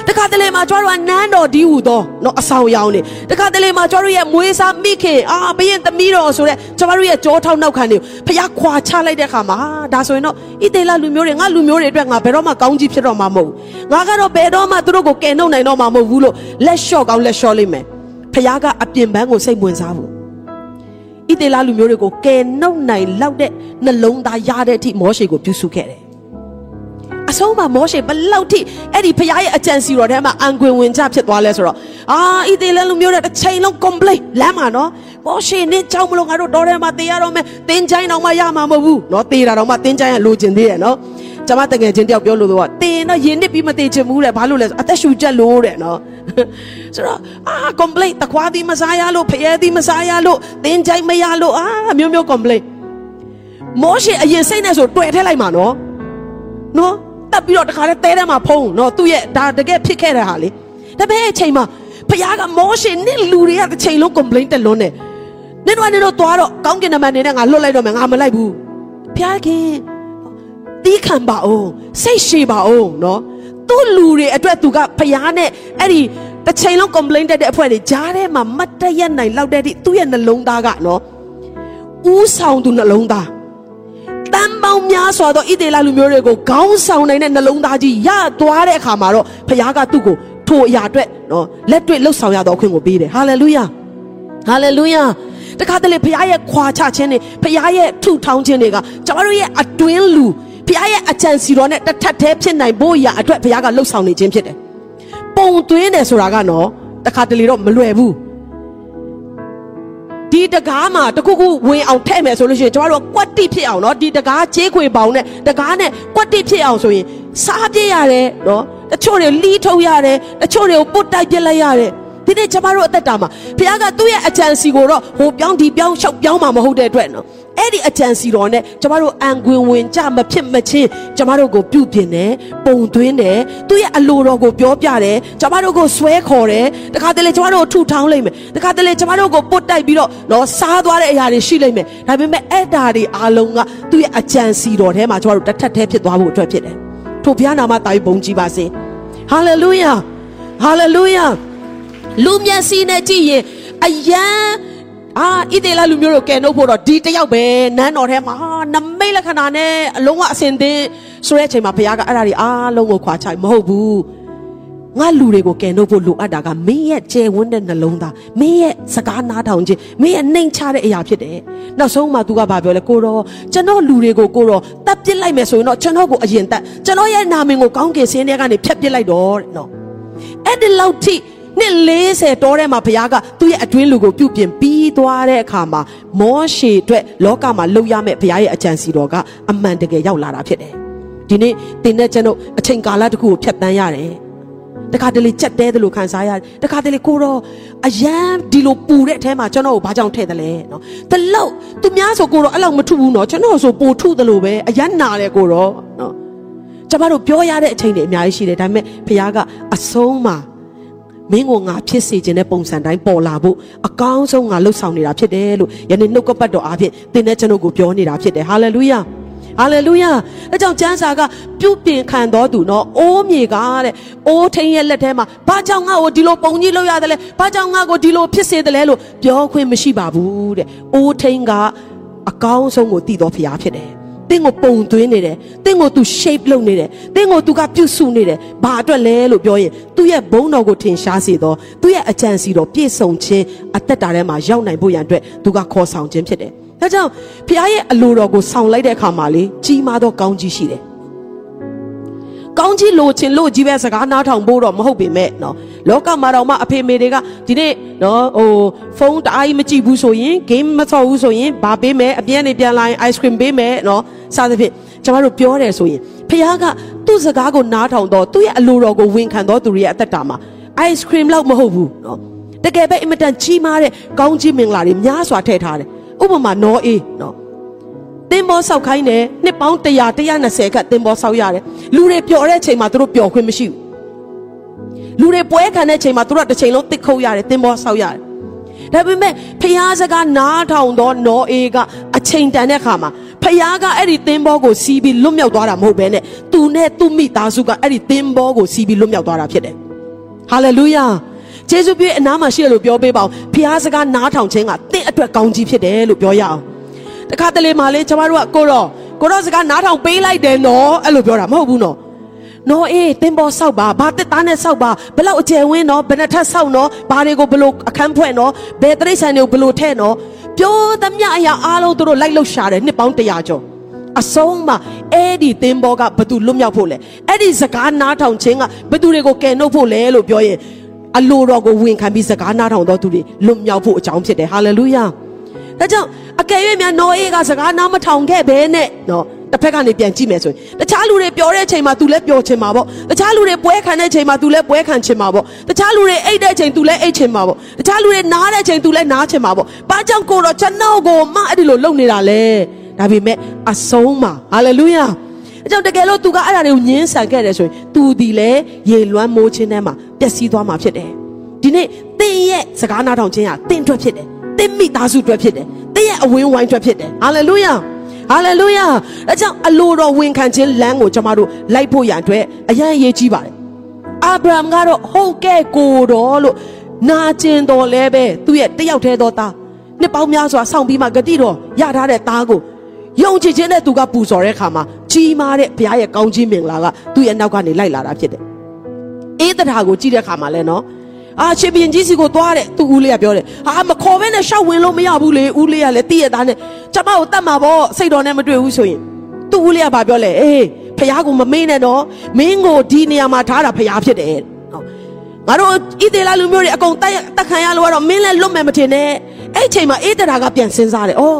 တခါတလေမှာကျွားတို့ကနန်းတော်ဒီဟုသောနော်အဆောင်ရောင်နေတခါတလေမှာကျွားတို့ရဲ့မွေးစားမိခင်အာဘရင်သမီးတော်ဆိုတဲ့ကျွားတို့ရဲ့ကြောထောက်နောက်ခံတွေဖျားခွာချလိုက်တဲ့ခါမှာဒါဆိုရင်တော့ဣသေလလူမျိုးတွေငါလူမျိုးတွေအတွက်ငါဘယ်တော့မှကောင်းကြီးဖြစ်တော့မှာမဟုတ်ဘူးငါကတော့ဘယ်တော့မှသူတို့ကိုကယ်နှုတ်နိုင်တော့မှာမဟုတ်ဘူးလို့လက်လျှော့ကောင်းလက်လျှော့လိမ့်မယ်ဖျားကအပြင်ပန်းကိုစိတ်ဝင်စားဘူးဣသေလလူမျိုးတွေကိုကယ်နှုတ်နိုင်လောက်တဲ့နှလုံးသားရတဲ့အထိမောရှေကိုပြုစုခဲ့တယ် အဆုံးမှာမောရှေဘလောက်ထိအဲ့ဒီဖခင်ရဲ့အကြံစီတော်ထဲမှာအံခွင်ဝင်ကြဖြစ်သွားလဲဆိုတော့အာဣသေလလူမျိုးတွေတစ်ချိန်လုံး complain လမ်းမှာနော်မောရှေနဲ့ကြောက်မလို့ငါတို့တော်ထဲမှာတေးရတော့မယ်တင်းချိုင်းတော့မှရမှာမဟုတ်ဘူးနော်တေးတာတော့မှတင်းချိုင်းကလိုချင်သေးရဲ့နော်ကျမတကယ်ချင်းတယောက်ပြောလို့တော့တင်းတော့ရင်နစ်ပြီးမတေးချင်ဘူးတဲ့ဘာလို့လဲအသက်ရှူချက်လို့တဲ့နော်ဆိုတော့အာ complain တခွားသည်မစားရလို့ဖျဲသည်မစားရလို့တင်းချိုင်းမရလို့အာမျိုးမျိုး complain မောရှေအရင်စိတ်နဲ့ဆိုတွေ့ထဲလိုက်မှာနော်နော် တက်ပြီးတော့တခါတည်းတဲထဲမှာဖုံးနော်သူ့ရဲ့ဒါတကယ်ဖြစ်ခဲ့တဲ့ဟာလေဒါပေမဲ့အချိန်မှာဖခင်ကမောရှေနဲ့လူတွေကတစ်ချိန်လုံး complain တက်လွန်းတယ်နင်တို့ကနေတော့သွားတော့ကောင်းကင်နမန်နေနဲ့ငါလွတ်လိုက်တော့မယ်ငါမလိုက်ဘူးဖခင်တီးခံပါအောင်စိတ်ရှည်ပါအောင်နော်သူ့လူတွေအတွက်သူကဖခင်နဲ့အဲ့ဒီတစ်ချိန်လုံး complain တက်တဲ့အဖွဲ့တွေကြားထဲမှာမတ်တရက်နိုင်လောက်တဲ့သူ့ရဲ့နှလုံးသားကနော်ဥဆောင်သူနှလုံးသား တန်ပေါင်းများစွာသောဣသေလလူမျိုးတွေကိုခေါင်းဆောင်နိုင်တဲ့နှလုံးသားကြီးရသွားတဲ့အခါမှာတော့ဖခင်ကသူ့ကိုထိုအရာအတွက်နော်လက်တွေ့လှုပ်ဆောင်ရသောအခွင့်ကိုပေးတယ်ဟာလေလုယာဟာလေလုယာတခါတလေဖခင်ရဲ့ခွာချခြင်းတွေဖခင်ရဲ့ထုထောင်းခြင်းတွေကကျွန်တော်တို့ရဲ့အတွင်းလူဘုရားရဲ့အကြံစီတော်နဲ့တစ်ထပ်တည်းဖြစ်နိုင်ဖို့ရာအတွက်ဘုရားကလှုပ်ဆောင်နေခြင်းဖြစ်တယ်ပုံသွင်းတယ်ဆိုတာကနော်တခါတလေတော့မလွယ်ဘူး ဒီတကားမှာတခုခုဝင်အောင်ထဲ့မယ်ဆိုလို့ရှိရင်ကျမတို့ကကွက်တိဖြစ်အောင်နော်ဒီတကားချေးခွေပေါင်နဲ့တကားနဲ့ကွက်တိဖြစ်အောင်ဆိုရင်စားပြရတယ်နော်တချို့တွေလီးထုတ်ရတယ်တချို့တွေကိုပုတ်တိုက်ပြစ်လိုက်ရတယ် ဒီနေ့ကျမတို့အသက်တာမှာဘုရားကသူ့ရဲ့အကြံစီကိုတော့ဟိုပြောင်းဒီပြောင်းလျှောက်ပြောင်းမှာမဟုတ်တဲ့အတွက်နော်အဲ့ဒီအကြံစီတော်နဲ့ကျမတို့အံခွင်ဝင်ကြမဖြစ်မချင်းကျမတို့ကိုပြုပြင်တယ်ပုံသွင်းတယ်သူ့ရဲ့အလိုတော်ကိုပြောပြတယ်ကျမတို့ကိုဆွဲခေါ်တယ်တခါတလေကျမတို့ကိုထုထောင်းလိုက်မယ်တခါတလေကျမတို့ကိုပုတ်တိုက်ပြီးတော့တော့စားသွားတဲ့အရာတွေရှိလိုက်မယ်ဒါပေမဲ့အဲ့ဒါတွေအားလုံးကသူ့ရဲ့အကြံစီတော်ထဲမှာကျမတို့တစ်ထပ်တည်းဖြစ်သွားဖို့အတွက်ဖြစ်တယ်ထို့ဘုရားနာမတာပြီးဘုန်းကြီးပါစေဟာလေလုယာဟာလေလုယာ လူမျက်စိနဲ့ကြည့်ရင်အယံအာဣသေလလူမျိုးတို့ကဲနှုတ်ဖို့တော့ဒီတယောက်ပဲနန်းတော်ထဲမှာဟာနမိတ်လက္ခဏာနဲ့အလုံးဝအစင်သင်းဆိုတဲ့အချိန်မှာဘုရားကအဲ့ဒါတွေအားလုံးကိုခွာချိုက်မဟုတ်ဘူးငါလူတွေကိုကယ်နှုတ်ဖို့လိုအပ်တာကမင်းရဲ့ကျယ်ဝန်းတဲ့နှလုံးသားမင်းရဲ့စကားနားထောင်ခြင်းမင်းရဲ့နှိမ်ချတဲ့အရာဖြစ်တယ်။နောက်ဆုံးမှ तू ကဘာပြောလဲကိုတော့ကျွန်တော်လူတွေကိုကိုတော့တတ်ပစ်လိုက်မယ်ဆိုရင်တော့ကျွန်တော်ကိုအရင်တတ်ကျွန်တော်ရဲ့နာမည်ကိုကောင်းကင်စင်းထဲကနေဖျက်ပစ်လိုက်တော့တဲ့နော်။အဲ့ဒီလောက်ထိ နှစ်40တောထဲမှာဘုရားကသူ့ရဲ့အတွင်းလူကိုပြုပြင်ပြီးသွားတဲ့အခါမှာမောရှေအတွက်လောကမှာလှုပ်ရမယ့်ဘုရားရဲ့အကြံစီတော်ကအမှန်တကယ်ရောက်လာတာဖြစ်တယ်။ဒီနေ့တင်တဲ့ကျွန်ုပ်အချိန်ကာလတစ်ခုကိုဖြတ်တန်းရတယ်။တခါတလေကြက်တဲတယ်လို့ခံစားရတယ်။တခါတလေကိုတော့အယမ်းဒီလိုပူတဲ့အထဲမှာကျွန်တော်ကိုဘာကြောင့်ထည့်တယ်လဲနော်။တလောက်သူများဆိုကိုတော့အဲ့လောက်မထုဘူးနော်။ကျွန်တော်ဆိုပိုထုတယ်လို့ပဲအယမ်းနာတယ်ကိုတော့နော်။ကျမတို့ပြောရတဲ့အချိန်တွေအများကြီးရှိတယ်ဒါပေမဲ့ဘုရားကအဆုံးမှာ မင်းကိုငါဖြစ်စေခြင်းတဲ့ပုံစံတိုင်းပေါ်လာဖို့အကောင်းဆုံးငါလှုပ်ဆောင်နေတာဖြစ်တယ်လို့ယနေ့နှုတ်ကပတ်တော်အားဖြင့်သင်တဲ့ကျွန်ုပ်ကိုပြောနေတာဖြစ်တယ်ဟာလေလုယာဟာလေလုယာအဲကြောင့်ကျမ်းစာကပြုပြင်ခံတော်သူနော်အိုးမြေကတဲ့အိုးထင်းရဲ့လက်ထဲမှာဘာကြောင့်ငါ့ကိုဒီလိုပုံကြီးလုပ်ရတယ်လဲဘာကြောင့်ငါ့ကိုဒီလိုဖြစ်စေတယ်လဲလို့ပြောခွင့်မရှိပါဘူးတဲ့အိုးထင်းကအကောင်းဆုံးကိုတည်တော်ဖရားဖြစ်တယ် သင်ကိုပုံသွင်းနေတယ်သင်ကို तू shape လုပ်နေတယ်သင်ကို तू ကပြုစုနေတယ်ဘာအတွက်လဲလို့ပြောရင်သူ့ရဲ့ဘုန်းတော်ကိုထင်ရှားစေတော့သူ့ရဲ့အကြံစီတော်ပြည့်စုံခြင်းအသက်တာထဲမှာရောက်နိုင်ဖို့ရန်အတွက်သူကခေါ်ဆောင်ခြင်းဖြစ်တယ်ဒါကြောင့်ဖခင်ရဲ့အလိုတော်ကိုဆောင်လိုက်တဲ့အခါမှာလေကြီးမားသောကောင်းကြီးရှိတယ် ကောင်းကြီးလိုချင်လို့ကြီးပဲစကားနားထောင်ဖို့တော့မဟုတ်ပေမဲ့နော်လောကမှာတော့မှအဖေမေတွေကဒီနေ့နော်ဟိုဖုန်းတအားကြီးမကြည့်ဘူးဆိုရင် game မဆော့ဘူးဆိုရင်ဘာပေးမယ်အပြည့်နဲ့ပြန်လာရင် ice cream ပေးမယ်နော်စသဖြင့်ကျွန်တော်တို့ပြောတယ်ဆိုရင်ဖခင်ကသူ့စကားကိုနားထောင်တော့သူ့ရဲ့အလိုတော်ကိုဝန်ခံတော့သူရဲ့အသက်တာမှာ ice cream လောက်မဟုတ်ဘူးနော်တကယ်ပဲအင်မတန်ကြီးမားတဲ့ကောင်းကြီးမင်္ဂလာတွေများစွာထည့်ထားတယ်ဥပမာနော်အေးနော် တင်ဘောဆောက်ခိုင်းတယ်နှစ်ပေါင်း100 120ခန့်တင်ဘောဆောက်ရတယ်လူတွေပျော်တဲ့ချိန်မှာသူတို့ပျော်ခွင့်မရှိဘူးလူတွေပွဲခံတဲ့ချိန်မှာသူတို့တစ်ချိန်လုံးတစ်ခုတ်ရတယ်တင်ဘောဆောက်ရတယ်ဒါပေမဲ့ဖျားစကားနားထောင်တော့နော်အေးကအချိန်တန်တဲ့ခါမှာဖျားကအဲ့ဒီတင်ဘောကိုစီးပြီးလွတ်မြောက်သွားတာမဟုတ်ဘဲနဲ့သူနဲ့သူ့မိသားစုကအဲ့ဒီတင်ဘောကိုစီးပြီးလွတ်မြောက်သွားတာဖြစ်တယ်ဟာလေလုယာကျေးဇူးပြုအနားမှာရှိရလို့ပြောပေးပါဦးဖျားစကားနားထောင်ခြင်းကတင့်အတွက်ကောင်းကြီးဖြစ်တယ်လို့ပြောရအောင် တခါတလေမှလေကျမတို့ကကိုတော့ကိုတော့စကားနားထောင်ပေးလိုက်တယ်နော်အဲ့လိုပြောတာမဟုတ်ဘူးနော်နော်အေးတင်ပေါ်ဆောက်ပါဘာတက်သားနဲ့ဆောက်ပါဘလောက်အကျယ်ဝင်းနော်ဘယ်နှထပ်ဆောက်နော်ဘာတွေကိုဘလို့အခန်းဖွဲ့နော်ဘယ်တရိษံတွေကိုဘလို့ထဲ့နော်ပြောသမျှအရာအားလုံးတို့လိုက်လှုပ်ရှာတယ်နှစ်ပေါင်း100ကျော်အဆုံးမှာအဲ့ဒီသင်္ဘောကဘသူလွတ်မြောက်ဖို့လဲအဲ့ဒီစကားနားထောင်ခြင်းကဘသူတွေကိုကယ်နှုတ်ဖို့လဲလို့ပြောရင်အလိုတော်ကိုဝန်ခံပြီးစကားနားထောင်တော်သူတွေလွတ်မြောက်ဖို့အကြောင်းဖြစ်တယ်ဟာလေလုယာ ဒါကြောင့်အကယ်၍များနော်အေးကစကားနားမထောင်ခဲ့ဘဲနဲ့နော်တစ်ဖက်ကနေပြန်ကြည့်မယ်ဆိုရင်တခြားလူတွေပြောတဲ့အချိန်မှာ तू လည်းပြောချင်မှာပေါ့တခြားလူတွေပွဲခံတဲ့အချိန်မှာ तू လည်းပွဲခံချင်မှာပေါ့တခြားလူတွေအိတ်တဲ့အချိန် तू လည်းအိတ်ချင်မှာပေါ့တခြားလူတွေနားတဲ့အချိန် तू လည်းနားချင်မှာပေါ့ဘာကြောင့်ကိုတော့ကျွန်တော်ကိုမအဲ့ဒီလိုလုပ်နေတာလဲဒါပေမဲ့အဆုံးမှာဟာလေလုယာအကြောင်းတကယ်လို့ तू ကအဲ့ဒါတွေကိုညှင်းဆန်ခဲ့တယ်ဆိုရင် तू ဒီလေရေလွမ်းမိုးခြင်းထဲမှာပျက်စီးသွားမှာဖြစ်တယ်ဒီနေ့သင်ရဲ့စကားနားထောင်ခြင်းဟာသင်အတွက်ဖြစ်တယ် သင်မိသားစုအတွက်ဖြစ်တယ်သင်ရဲ့အဝင်းဝိုင်းအတွက်ဖြစ်တယ်ဟာလေလုယာဟာလေလုယာအဲကြောင့်အလိုတော်ဝန်ခံခြင်းလမ်းကိုကျွန်တော်တို့လိုက်ဖို့ရန်အတွက်အရန်အရေးကြီးပါတယ်အာဗြဟံကတော့ဟုတ်ကဲ့ကိုတော်လို့နာကျင်တော်လဲပဲသူ့ရဲ့တယောက်တည်းသောသားနှစ်ပေါင်းများစွာစောင့်ပြီးမှဂတိတော်ရထားတဲ့သားကိုယုံကြည်ခြင်းနဲ့သူကပူဇော်တဲ့အခါမှာကြီးမားတဲ့ဘုရားရဲ့ကောင်းကြီးမင်္ဂလာကသူ့ရဲ့နောက်ကနေလိုက်လာတာဖြစ်တယ်အေးတရာကိုကြည့်တဲ့အခါမှာလဲနော် အာရှင်ဘရင်ကြီးစီကိုသွားတယ်သူဦးလေးကပြောတယ်ဟာမခေါ်ဘဲနဲ့ရှောက်ဝင်လို့မရဘူးလေဦးလေးကလည်းတည့်ရသားနဲ့ကျမကိုတတ်မှာပေါ့စိတ်တော်နဲ့မတွေ့ဘူးဆိုရင်သူ့ဦးလေးကဘာပြောလဲအေးဖះကိုမမေးနဲ့တော့မင်းကိုဒီနေရာမှာထားတာဖះဖြစ်တယ်ဟုတ်ငါတို့ဣသေလလူမျိုးတွေအကုန်တက်တက်ခံရလို့ကတော့မင်းလည်းလွတ်မယ်မထင်နဲ့အဲ့ချိန်မှာအေးတရာကပြန်စဉ်းစားတယ်အော်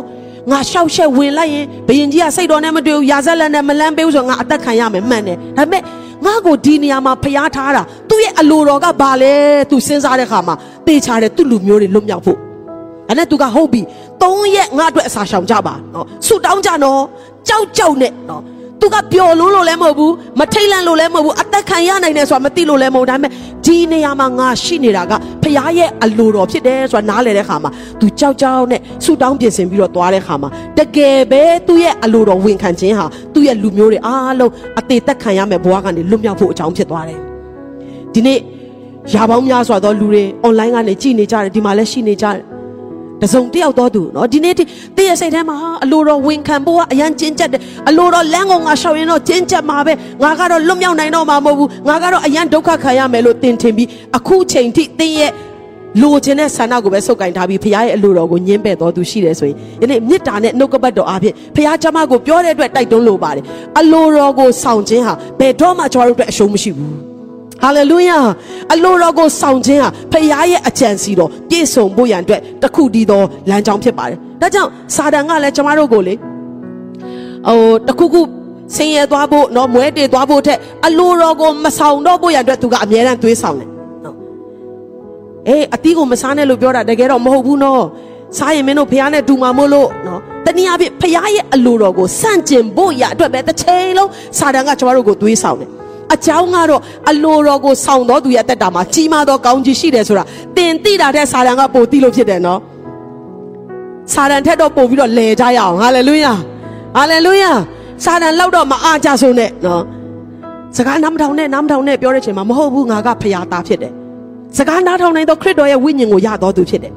ငါရှောက်ရှက်ဝင်လိုက်ရင်ဘယင်ကြီးကစိတ်တော်နဲ့မတွေ့ဘူးရာဇက်လက်နဲ့မလန်းပေးဘူးဆိုတော့ငါအသက်ခံရမယ်မှန်တယ်ဒါပေမဲ့ ငါ့ကိုဒီနေရာမှာဖျားထားတာသူ့ရဲ့အလိုတော်ကဘာလဲသူစဉ်းစားတဲ့ခါမှာတေချာတယ်သူ့လူမျိုးတွေလွတ်မြောက်ဖို့အဲ့နဲ့သူကဟုတ်ပြီ၃ရက်ငါအတွက်အစာရှောင်ကြပါနော်ဆူတောင်းကြနော်ကြောက်ကြောက်နဲ့နော် သူကပျော်လို့လို့လည်းမဟုတ်ဘူးမထိတ်လန့်လို့လည်းမဟုတ်ဘူးအသက်ခံရနိုင်တယ်ဆိုတာမသိလို့လည်းမဟုတ်ဒါပေမဲ့ဒီနေရာမှာငါရှိနေတာကဖခင်ရဲ့အလိုတော်ဖြစ်တယ်ဆိုတာနားလည်တဲ့ခါမှာသူကြောက်ကြောက်နဲ့ဆူတောင်းပြင်ဆင်ပြီးတော့သွားတဲ့ခါမှာတကယ်ပဲသူ့ရဲ့အလိုတော်ဝန်ခံခြင်းဟာသူ့ရဲ့လူမျိုးတွေအားလုံးအသေးသက်ခံရမယ်ဘဝကနေလွတ်မြောက်ဖို့အကြောင်းဖြစ်သွားတယ်ဒီနေ့ရာပေါင်းများစွာသောလူတွေ online ကနေကြည်နေကြတယ်ဒီမှာလည်းရှိနေကြတယ် တစုံတယောက်တော့သူနော်ဒီနေ့တည့်ရဲ့စိတ်ထဲမှာအလိုတော်ဝင်ခံဖို့ကအရန်ကျဉ်ကျက်တယ်အလိုတော်လမ်းကုန်ငါရှောင်ရင်တော့ကျဉ်ကျက်မှာပဲငါကတော့လွတ်မြောက်နိုင်တော့မှာမဟုတ်ဘူးငါကတော့အရန်ဒုက္ခခံရမယ်လို့သင်ထင်ပြီးအခုချိန်ထိသင်ရဲ့လိုချင်တဲ့ဆန္ဒကိုပဲစုပ်ကင်ထားပြီးဖရားရဲ့အလိုတော်ကိုညှင်းပယ်တော်သူရှိတယ်ဆိုရင်ယနေ့မေတ္တာနဲ့နှုတ်ကပတ်တော်အားဖြင့်ဖရားကျမကိုပြောတဲ့အတွက်တိုက်တွန်းလိုပါတယ်အလိုတော်ကိုဆောင်ခြင်းဟာဘယ်တော့မှကျွန်တော်တို့အတွက်အရှုံးမရှိဘူး ဟာလေလုယာအလိုတော်ကိုဆောင်ခြင်းဟာဖခင်ရဲ့အကြံစီတော်ပြည့်စုံဖို့ရန်အတွက်တခုတည်းသောလမ်းကြောင်းဖြစ်ပါတယ်ဒါကြောင့်စာတန်ကလည်းကျမတို့ကိုလေဟိုတခုခုဆင်းရဲသွားဖို့နော်မွဲတေသွားဖို့ထက်အလိုတော်ကိုမဆောင်တော့ဖို့ရန်အတွက်သူကအမြဲတမ်းသွေးဆောင်တယ်နော်အေးအတီးကိုမစားနဲ့လို့ပြောတာတကယ်တော့မဟုတ်ဘူးနော်စားရင်မင်းတို့ဖះနဲ့တူမှာမို့လို့နော်တနည်းအားဖြင့်ဖះရဲ့အလိုတော်ကိုစန့်ကျင်ဖို့ရအတွက်ပဲတစ်ချိန်လုံးစာတန်ကကျမတို့ကိုသွေးဆောင်တယ် အကြောင်းကတော့အလိုတော်ကိုဆောင်တော်သူရဲ့အသက်တာမှာကြီးမားသောကောင်းကြီးရှိတယ်ဆိုတာတင်သိတာတဲ့စာတန်ကပိုသိလို့ဖြစ်တယ်နော်စာတန်ထက်တော့ပို့ပြီးတော့လဲကြရအောင်ဟာလေလုယာဟာလေလုယာစာတန်လောက်တော့မအားကြဆုံးနဲ့နော်စကားနားမထောင်နဲ့နားမထောင်နဲ့ပြောတဲ့ချိန်မှာမဟုတ်ဘူးငါကဖျားသားဖြစ်တယ်စကားနားထောင်နိုင်တော့ခရစ်တော်ရဲ့ဝိညာဉ်ကိုရတော်သူဖြစ်တယ်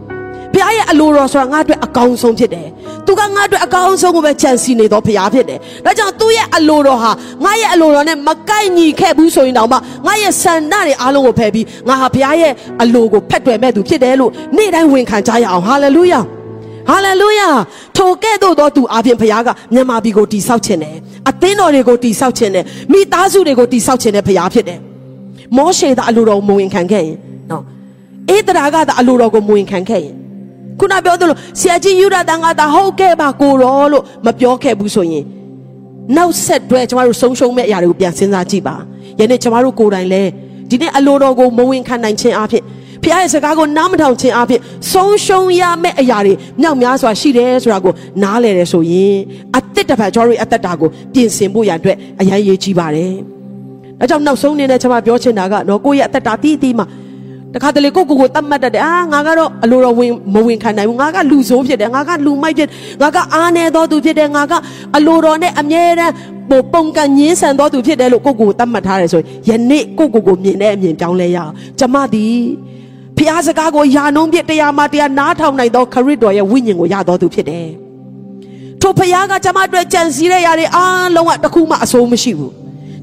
ဘုရားရဲ့အလိုတော်ဆိုတာငါအတွက်အကောင်းဆုံးဖြစ်တယ်။သူကငါအတွက်အကောင်းဆုံးကိုပဲကြံစီနေတော့ဘုရားဖြစ်တယ်။ဒါကြောင့်သူ့ရဲ့အလိုတော်ဟာငါရဲ့အလိုတော်နဲ့မကိုက်ညီခဲ့ဘူးဆိုရင်တော့မှငါရဲ့ဆန္ဒတွေအားလုံးကိုဖယ်ပြီးငါဟာဘုရားရဲ့အလိုကိုဖက်တွယ်မဲ့သူဖြစ်တယ်လို့နေ့တိုင်းဝန်ခံကြရအောင်။ဟာလေလုယာ။ဟာလေလုယာထိုကဲ့သို့သောသူအပြင်ဘုရားကမြန်မာပြည်ကိုတိဆောက်ခြင်းတယ်အသင်းတော်တွေကိုတိဆောက်ခြင်းတယ်မိသားစုတွေကိုတိဆောက်ခြင်းတယ်ဘုရားဖြစ်တယ်မောရှေသားအလိုတော်ကိုမဝင်ခံခဲ့ရင်နော်အေးတရာကသာအလိုတော်ကိုမဝင်ခံခဲ့ရင် ခုနပြောသလိုဆရာကြီးယူရတန်ကသာဟုတ်ကဲ့ပါကိုရောလို့မပြောခဲ့ဘူးဆိုရင်နောက်ဆက်တွဲကျမတို့ဆုံးရှုံးမဲ့အရာတွေကိုပြန်စဉ်းစားကြည့်ပါယနေ့ကျမတို့ကိုယ်တိုင်လဲဒီနေ့အလိုတော်ကိုမဝင်ခံနိုင်ခြင်းအဖြစ်ဖခင်ရဲ့စကားကိုနားမထောင်ခြင်းအဖြစ်ဆုံးရှုံးရမယ့်အရာတွေမြောက်များစွာရှိတယ်ဆိုတာကိုနားလည်တယ်ဆိုရင်အသက်တစ်ဖန်ကျမတို့ရဲ့အသက်တာကိုပြင်ဆင်ဖို့ရန်အတွက်အရင်ရေးကြည့်ပါတယ်။ဒါကြောင့်နောက်ဆုံးအနေနဲ့ကျွန်မပြောချင်တာကတော့ကိုယ့်ရဲ့အသက်တာတည်တည်မှာ တခါတလေကိုကိုကိုတတ်မှတ်တတ်တယ်အာငါကတော့အလိုတော်ဝင်မဝင်ခံနိုင်ဘူးငါကလူဆိုးဖြစ်တယ်ငါကလူမိုက်ဖြစ်ငါကအားနေသောသူဖြစ်တယ်ငါကအလိုတော်နဲ့အမြဲတမ်းပုံပုံကန်ညင်းဆန်သောသူဖြစ်တယ်လို့ကိုကိုကိုတတ်မှတ်ထားတယ်ဆိုရင်ယနေ့ကိုကိုကိုမြင်တဲ့အမြင်ပြောင်းလဲရအောင်ကျမသည်ဖျားစကားကိုယာနှုံးပြတရားမှတရားနားထောင်နိုင်သောခရစ်တော်ရဲ့ဝိညာဉ်ကိုရတော်သူဖြစ်တယ်ထိုဖျားကကျမအတွက်ကြံစည်တဲ့ຢာတွေအားလုံးကတခုမှအဆိုးမရှိဘူး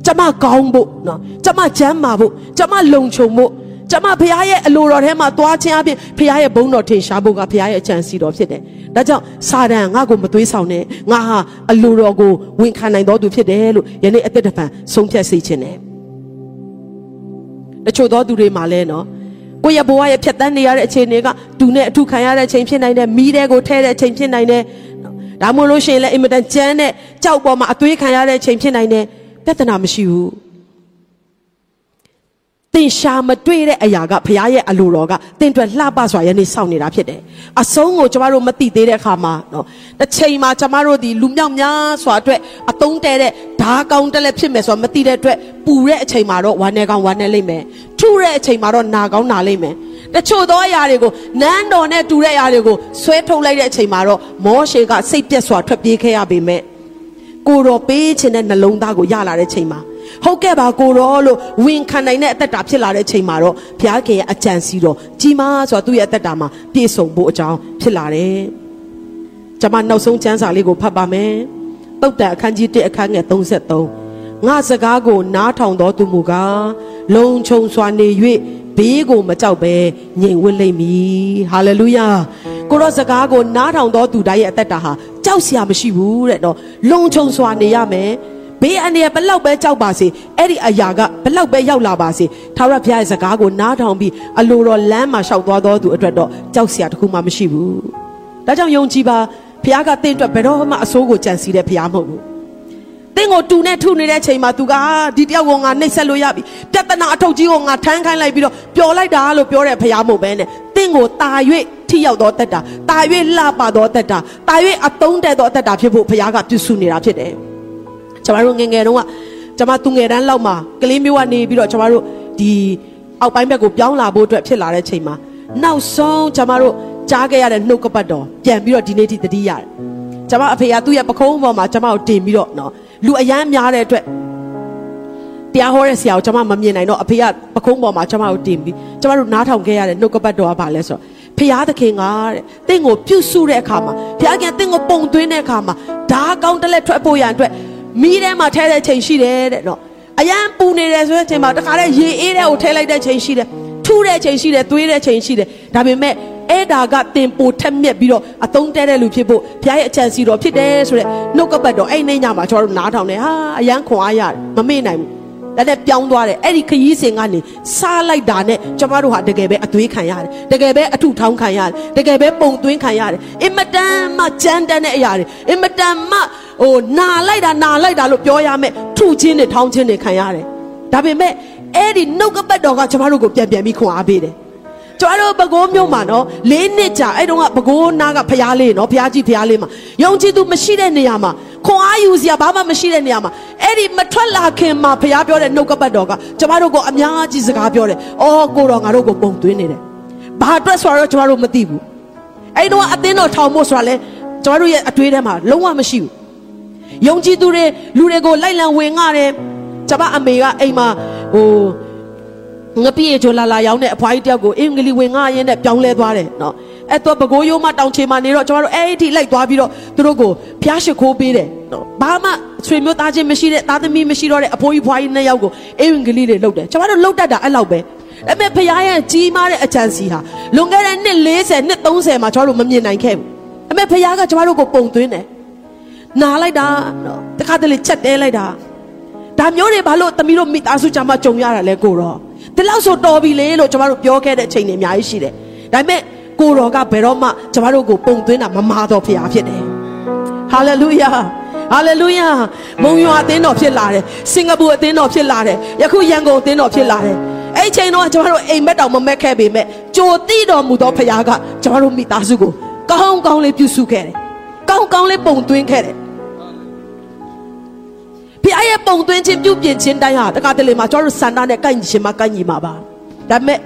ကျမကောင်းဖို့နော်ကျမချမ်းမာဖို့ကျမလုံခြုံဖို့ ကျမဖခင်ရဲ့အလိုတော်ထဲမှာသွားခြင်းအပြင်ဖခင်ရဲ့ဘုန်းတော်ထင်ရှားဖို့ကဖခင်ရဲ့အကြံစီတော်ဖြစ်တယ်။ဒါကြောင့်စာတန်ငါ့ကိုမသွေးဆောင်နဲ့ငါဟာအလိုတော်ကိုဝန်ခံနိုင်တော်သူဖြစ်တယ်လို့ယနေ့အသက်တပံဆုံးဖြတ်စေခြင်းနဲ့တချို့သောသူတွေမှာလဲနော်ကိုယ့်ရဲ့ဘဝရဲ့ဖြတ်တန်းနေရတဲ့အခြေအနေကတူနဲ့အထုခံရတဲ့အချိန်ဖြစ်နိုင်တယ်မိတဲ့ကိုထဲတဲ့အချိန်ဖြစ်နိုင်တယ်ဒါမှမဟုတ်လို့ရှိရင်လည်းအင်မတန်ကြမ်းတဲ့ကြောက်ပေါ်မှာအသွေးခံရတဲ့အချိန်ဖြစ်နိုင်တယ်ပြဿနာမရှိဘူး တင်ရှာမတွေ့တဲ့အရာကဘုရားရဲ့အလိုတော်ကတင်အတွက်လှပစွာယနေ့စောင့်နေတာဖြစ်တယ်။အဆုံးကိုကျမတို့မသိသေးတဲ့အခါမှာနော်တစ်ချိန်မှာကျမတို့ဒီလူမြောက်များစွာအတွက်အတုံးတဲတဲ့ဓာကောင်းတက်လက်ဖြစ်မယ်ဆိုတာမသိတဲ့အတွက်ပူတဲ့အချိန်မှာတော့ဝမ်းနေကောင်းဝမ်းနေလိမ့်မယ်။ထုတဲ့အချိန်မှာတော့နာကောင်းနာလိမ့်မယ်။တချို့သောအရာတွေကိုနန်းတော်နဲ့တူတဲ့အရာတွေကိုဆွဲထုတ်လိုက်တဲ့အချိန်မှာတော့မောရှေကစိတ်ပြက်စွာထွက်ပြေးခဲ့ရပေမဲ့ကိုတော်ပေးခြင်းတဲ့နှလုံးသားကိုရလာတဲ့ချိန်မှာ ဟုတ်ကဲ့ပါကိုရောလို့ဝင်ခံနိုင်တဲ့အသက်တာဖြစ်လာတဲ့ချိန်မှာတော့ဘုရားခင်ရဲ့အကြံစီတော်ကြီးမားဆိုတော့သူ့ရဲ့အသက်တာမှာပြည့်စုံဖို့အကြောင်းဖြစ်လာတယ်။ကျွန်မနောက်ဆုံးကျမ်းစာလေးကိုဖတ်ပါမယ်။တုတ်တန်အခန်းကြီး1အခန်းငယ်33ငါစကားကိုနားထောင်တော်သူမူကားလုံခြုံစွာနေ၍ဘေးကိုမကြောက်ပဲငြိမ်ဝတ်လိမ့်မည်ဟာလေလုယာကိုရောစကားကိုနားထောင်တော်သူတိုင်းရဲ့အသက်တာဟာကြောက်စရာမရှိဘူးတဲ့နော်လုံခြုံစွာနေရမယ် ဘေးအန္တရာယ်ဘလောက်ပဲကြောက်ပါစေအဲ့ဒီအရာကဘလောက်ပဲရောက်လာပါစေထာဝရဘုရားရဲ့စကားကိုနားထောင်ပြီးအလိုတော်လမ်းမှာရှောက်သွားတော်သူအတွက်တော့ကြောက်စရာတခုမှမရှိဘူးဒါကြောင့်ယုံကြည်ပါဘုရားကတင့်အတွက်ဘယ်တော့မှအဆိုးကိုကြံစီတဲ့ဘုရားမဟုတ်ဘူး။တင်းကိုတူနဲ့ထုနေတဲ့ချိန်မှာသူကဒီတယောက်ကိုငါနှိပ်ဆက်လို့ရပြီ။ပြဿနာအထုပ်ကြီးကိုငါထမ်းခိုင်းလိုက်ပြီးတော့ပျော်လိုက်တာလို့ပြောတဲ့ဘုရားမဟုတ်ပဲနဲ့။တင်းကိုတာ၍ထိရောက်သောတက်တာ။တာ၍လှပသောတက်တာ။တာ၍အသုံးတဲ့သောတက်တာဖြစ်ဖို့ဘုရားကပြုစုနေတာဖြစ်တယ်။ ကျွန်တော်တို့ငယ်ငယ်တုန်းကကျွန်မသူငယ်တန်းလောက်မှာကလေးမျိုးကနေပြီးတော့ကျွန်တော်တို့ဒီအောက်ပိုင်းဘက်ကိုပြောင်းလာဖို့အတွက်ဖြစ်လာတဲ့ချိန်မှာနောက်ဆုံးကျွန်တော်တို့ကြားခဲ့ရတဲ့နှုတ်ကပတ်တော်ပြန်ပြီးတော့ဒီနေ့ထိတတိရတယ်။ကျွန်မအဖေကသူ့ရဲ့ပခုံးပေါ်မှာကျွန်မကိုတင်ပြီးတော့နော်လူအရန်များတဲ့အတွက်တရားဟောတဲ့ဆရာကိုကျွန်မမမြင်နိုင်တော့အဖေကပခုံးပေါ်မှာကျွန်မကိုတင်ပြီးကျွန်မတို့နားထောင်ခဲ့ရတဲ့နှုတ်ကပတ်တော်ကဘာလဲဆိုတော့ဖျားသခင်ကတဲ့တင့်ကိုပြုစုတဲ့အခါမှာဖျားခင်တင့်ကိုပုံသွင်းတဲ့အခါမှာဓာကောင်းတလက်ထွက်ဖို့ရန်အတွက် မိထဲမှာထဲတဲ့ချိန်ရှိတယ်တဲ့နော်အရန်ပူနေတယ်ဆိုတဲ့ချိန်မှာတခါတည်းရေအေးတဲ့ကိုထဲလိုက်တဲ့ချိန်ရှိတယ်ထူးတဲ့ချိန်ရှိတယ်သွေးတဲ့ချိန်ရှိတယ်ဒါပေမဲ့အဲ့ဒါကတင်ပိုထက်မြက်ပြီးတော့အသုံးတဲတဲ့လူဖြစ်ဖို့ဘုရားရဲ့အကြံစီတော်ဖြစ်တယ်ဆိုတဲ့နှုတ်ကပတ်တော်အဲ့နေညမှာကျွန်တော်တို့နားထောင်တယ်ဟာအရန်ခွန်အားရတယ်မမေ့နိုင်ဘူး ဒါနဲ့ပြောင်းသွားတယ်အဲ့ဒီခရီးစဉ်ကနေစားလိုက်တာနဲ့ကျမတို့ဟာတကယ်ပဲအသွေးခံရတယ်တကယ်ပဲအထုထောင်းခံရတယ်တကယ်ပဲပုံသွင်းခံရတယ်အင်မတန်မှကြမ်းတမ်းတဲ့အရာတွေအင်မတန်မှဟိုနာလိုက်တာနာလိုက်တာလို့ပြောရမယ်ထုချင်းတွေထောင်းချင်းတွေခံရတယ်ဒါပေမဲ့အဲ့ဒီနှုတ်ကပတ်တော်ကကျမတို့ကိုပြန်ပြန်ပြီးခွန်အားပေးတယ် ကျွန်တော်တို့ပဲခူးမြို့မှာနော်လေးနှစ်ကြာအဲ့တုန်းကပဲခူးနားကဖျားလေးနော်ဖျားကြီးဖျားလေးမှာယုံကြည်သူမရှိတဲ့နေရာမှာခွန်အားယူစရာဘာမှမရှိတဲ့နေရာမှာအဲ့ဒီမထွက်လာခင်မှာဖျားပြောတဲ့နှုတ်ကပတ်တော်ကကျွန်တော်တို့ကိုအများကြီးစကားပြောတယ်။အော်ကိုတော်ငါတို့ကိုပုံသွင်းနေတယ်။ဘာအတွက်ဆိုတော့ကျွန်တော်တို့မသိဘူး။အဲ့တုန်းကအသင်းတော်ထောင်ဖို့ဆိုတာလဲကျွန်တော်တို့ရဲ့အတွေးထဲမှာလုံးဝမရှိဘူး။ယုံကြည်သူတွေလူတွေကိုလိုက်လံဝင်ငှတယ်။ကျွန်မအမေကအိမ်မှာဟို ငပိရေချိုလာလာရောင်းတဲ့အဖွားကြီးတယောက်ကိုအင်္ဂလိပ်ဝင်ငါရင်းနဲ့ပြောင်းလဲသွားတယ်နော်အဲ့တော့ပကိုးရိုးမတောင်ချေမှာနေတော့ကျွန်တော်တို့အဲ့ဒီလိုက်သွားပြီးတော့သူတို့ကိုဖျားရှိခိုးပေးတယ်နော်ဘာမှဆွေမျိုးသားချင်းမရှိတဲ့သားသမီးမရှိတော့တဲ့အဖိုးကြီးဖွားကြီးနှစ်ယောက်ကိုအင်္ဂလိပ်တွေလှုပ်တယ်ကျွန်တော်တို့လှုပ်တတ်တာအဲ့လောက်ပဲအဲ့မဲ့ဖခင်ရဲ့ကြီးမားတဲ့အချမ်းစီဟာလွန်ခဲ့တဲ့နှစ်40နှစ်30မှာကျွန်တော်တို့မမြင်နိုင်ခဲ့ဘူးအဲ့မဲ့ဖခင်ကကျွန်တော်တို့ကိုပုံသွင်းတယ်နာလိုက်တာနော်တခါတလေချက်တဲလိုက်တာဒါမျိုးတွေဘာလို့သမီးတို့မိသားစုကြမှာကြုံရတာလဲကိုတော့ ဒီလောက်ဆိုတော်ပြီလေလို့ကျမတို့ပြောခဲ့တဲ့အချိန်တွေအများကြီးရှိတယ်ဒါပေမဲ့ကိုတော်ကဘယ်တော့မှကျမတို့ကိုပုံသွင်းတာမမာတော့ဖရားဖြစ်တယ်ဟာလေလုယာဟာလေလုယာမုံရွာအသင်းတော်ဖြစ်လာတယ်စင်ကာပူအသင်းတော်ဖြစ်လာတယ်ယခုရန်ကုန်အသင်းတော်ဖြစ်လာတယ်အဲ့ချိန်တော့ကျမတို့အိမ်မက်တောင်မမက်ခဲ့ပေမဲ့ကြိုတိတော်မူသောဖရားကကျမတို့မိသားစုကိုကောင်းကောင်းလေးပြုစုခဲ့တယ်ကောင်းကောင်းလေးပုံသွင်းခဲ့တယ် ဖခင်ရဲ့ပုံသွင်းခြင်းပြုပြင်ခြင်းတိုင်းဟာတခါတလေမှာကျွန်တော်တို့စန္ဒနဲ့ကိုက်ညီခြင်းမှာကိုက်ညီမှာပါဒါပေမဲ့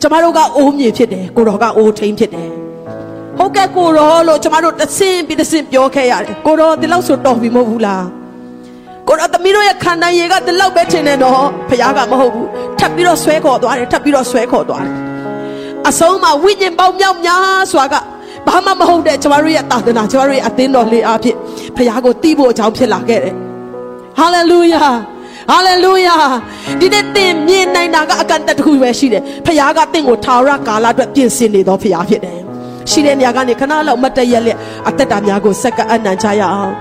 ကျမတို့ကအိုးမြေဖြစ်တယ်ကိုတော်ကအိုးထိန်ဖြစ်တယ်ဟုတ်ကဲ့ကိုတော်လို့ကျမတို့တဆင်းပြီးတဆင်းပြောခဲ့ရတယ်ကိုတော်ဒီလောက်ဆိုတော်ပြီမဟုတ်ဘူးလားကိုတော်သမီးတို့ရဲ့ခန္ဓာရည်ကဒီလောက်ပဲထင်တယ်တော့ဖခင်ကမဟုတ်ဘူးထပ်ပြီးတော့ဆွဲခေါ်သွားတယ်ထပ်ပြီးတော့ဆွဲခေါ်သွားတယ်အဆုံးမှာဝိညာဉ်ပေါင်းမြောက်များစွာကဘာမှမဟုတ်တဲ့ကျမတို့ရဲ့တာသနာကျမတို့ရဲ့အသင်းတော်လေးအားဖြင့်ဖခင်ကိုတီးဖို့အကြောင်းဖြစ်လာခဲ့တယ် ဟာလေလုယာဟာလေလုယာဒီနေ့သင်မြင်နိုင်တာကအကန့်အသတ်တစ်ခုပဲရှိတယ်ဖခင်ကသင်ကိုထာဝရကာလအတွက်ပြင်ဆင်နေသောဖခင်ဖြစ်တယ်ရှိတဲ့နေရာကနေခဏလောက်မတ်တရက်လက်အသက်တာများကိုစက္ကအနံ့ချရအောင်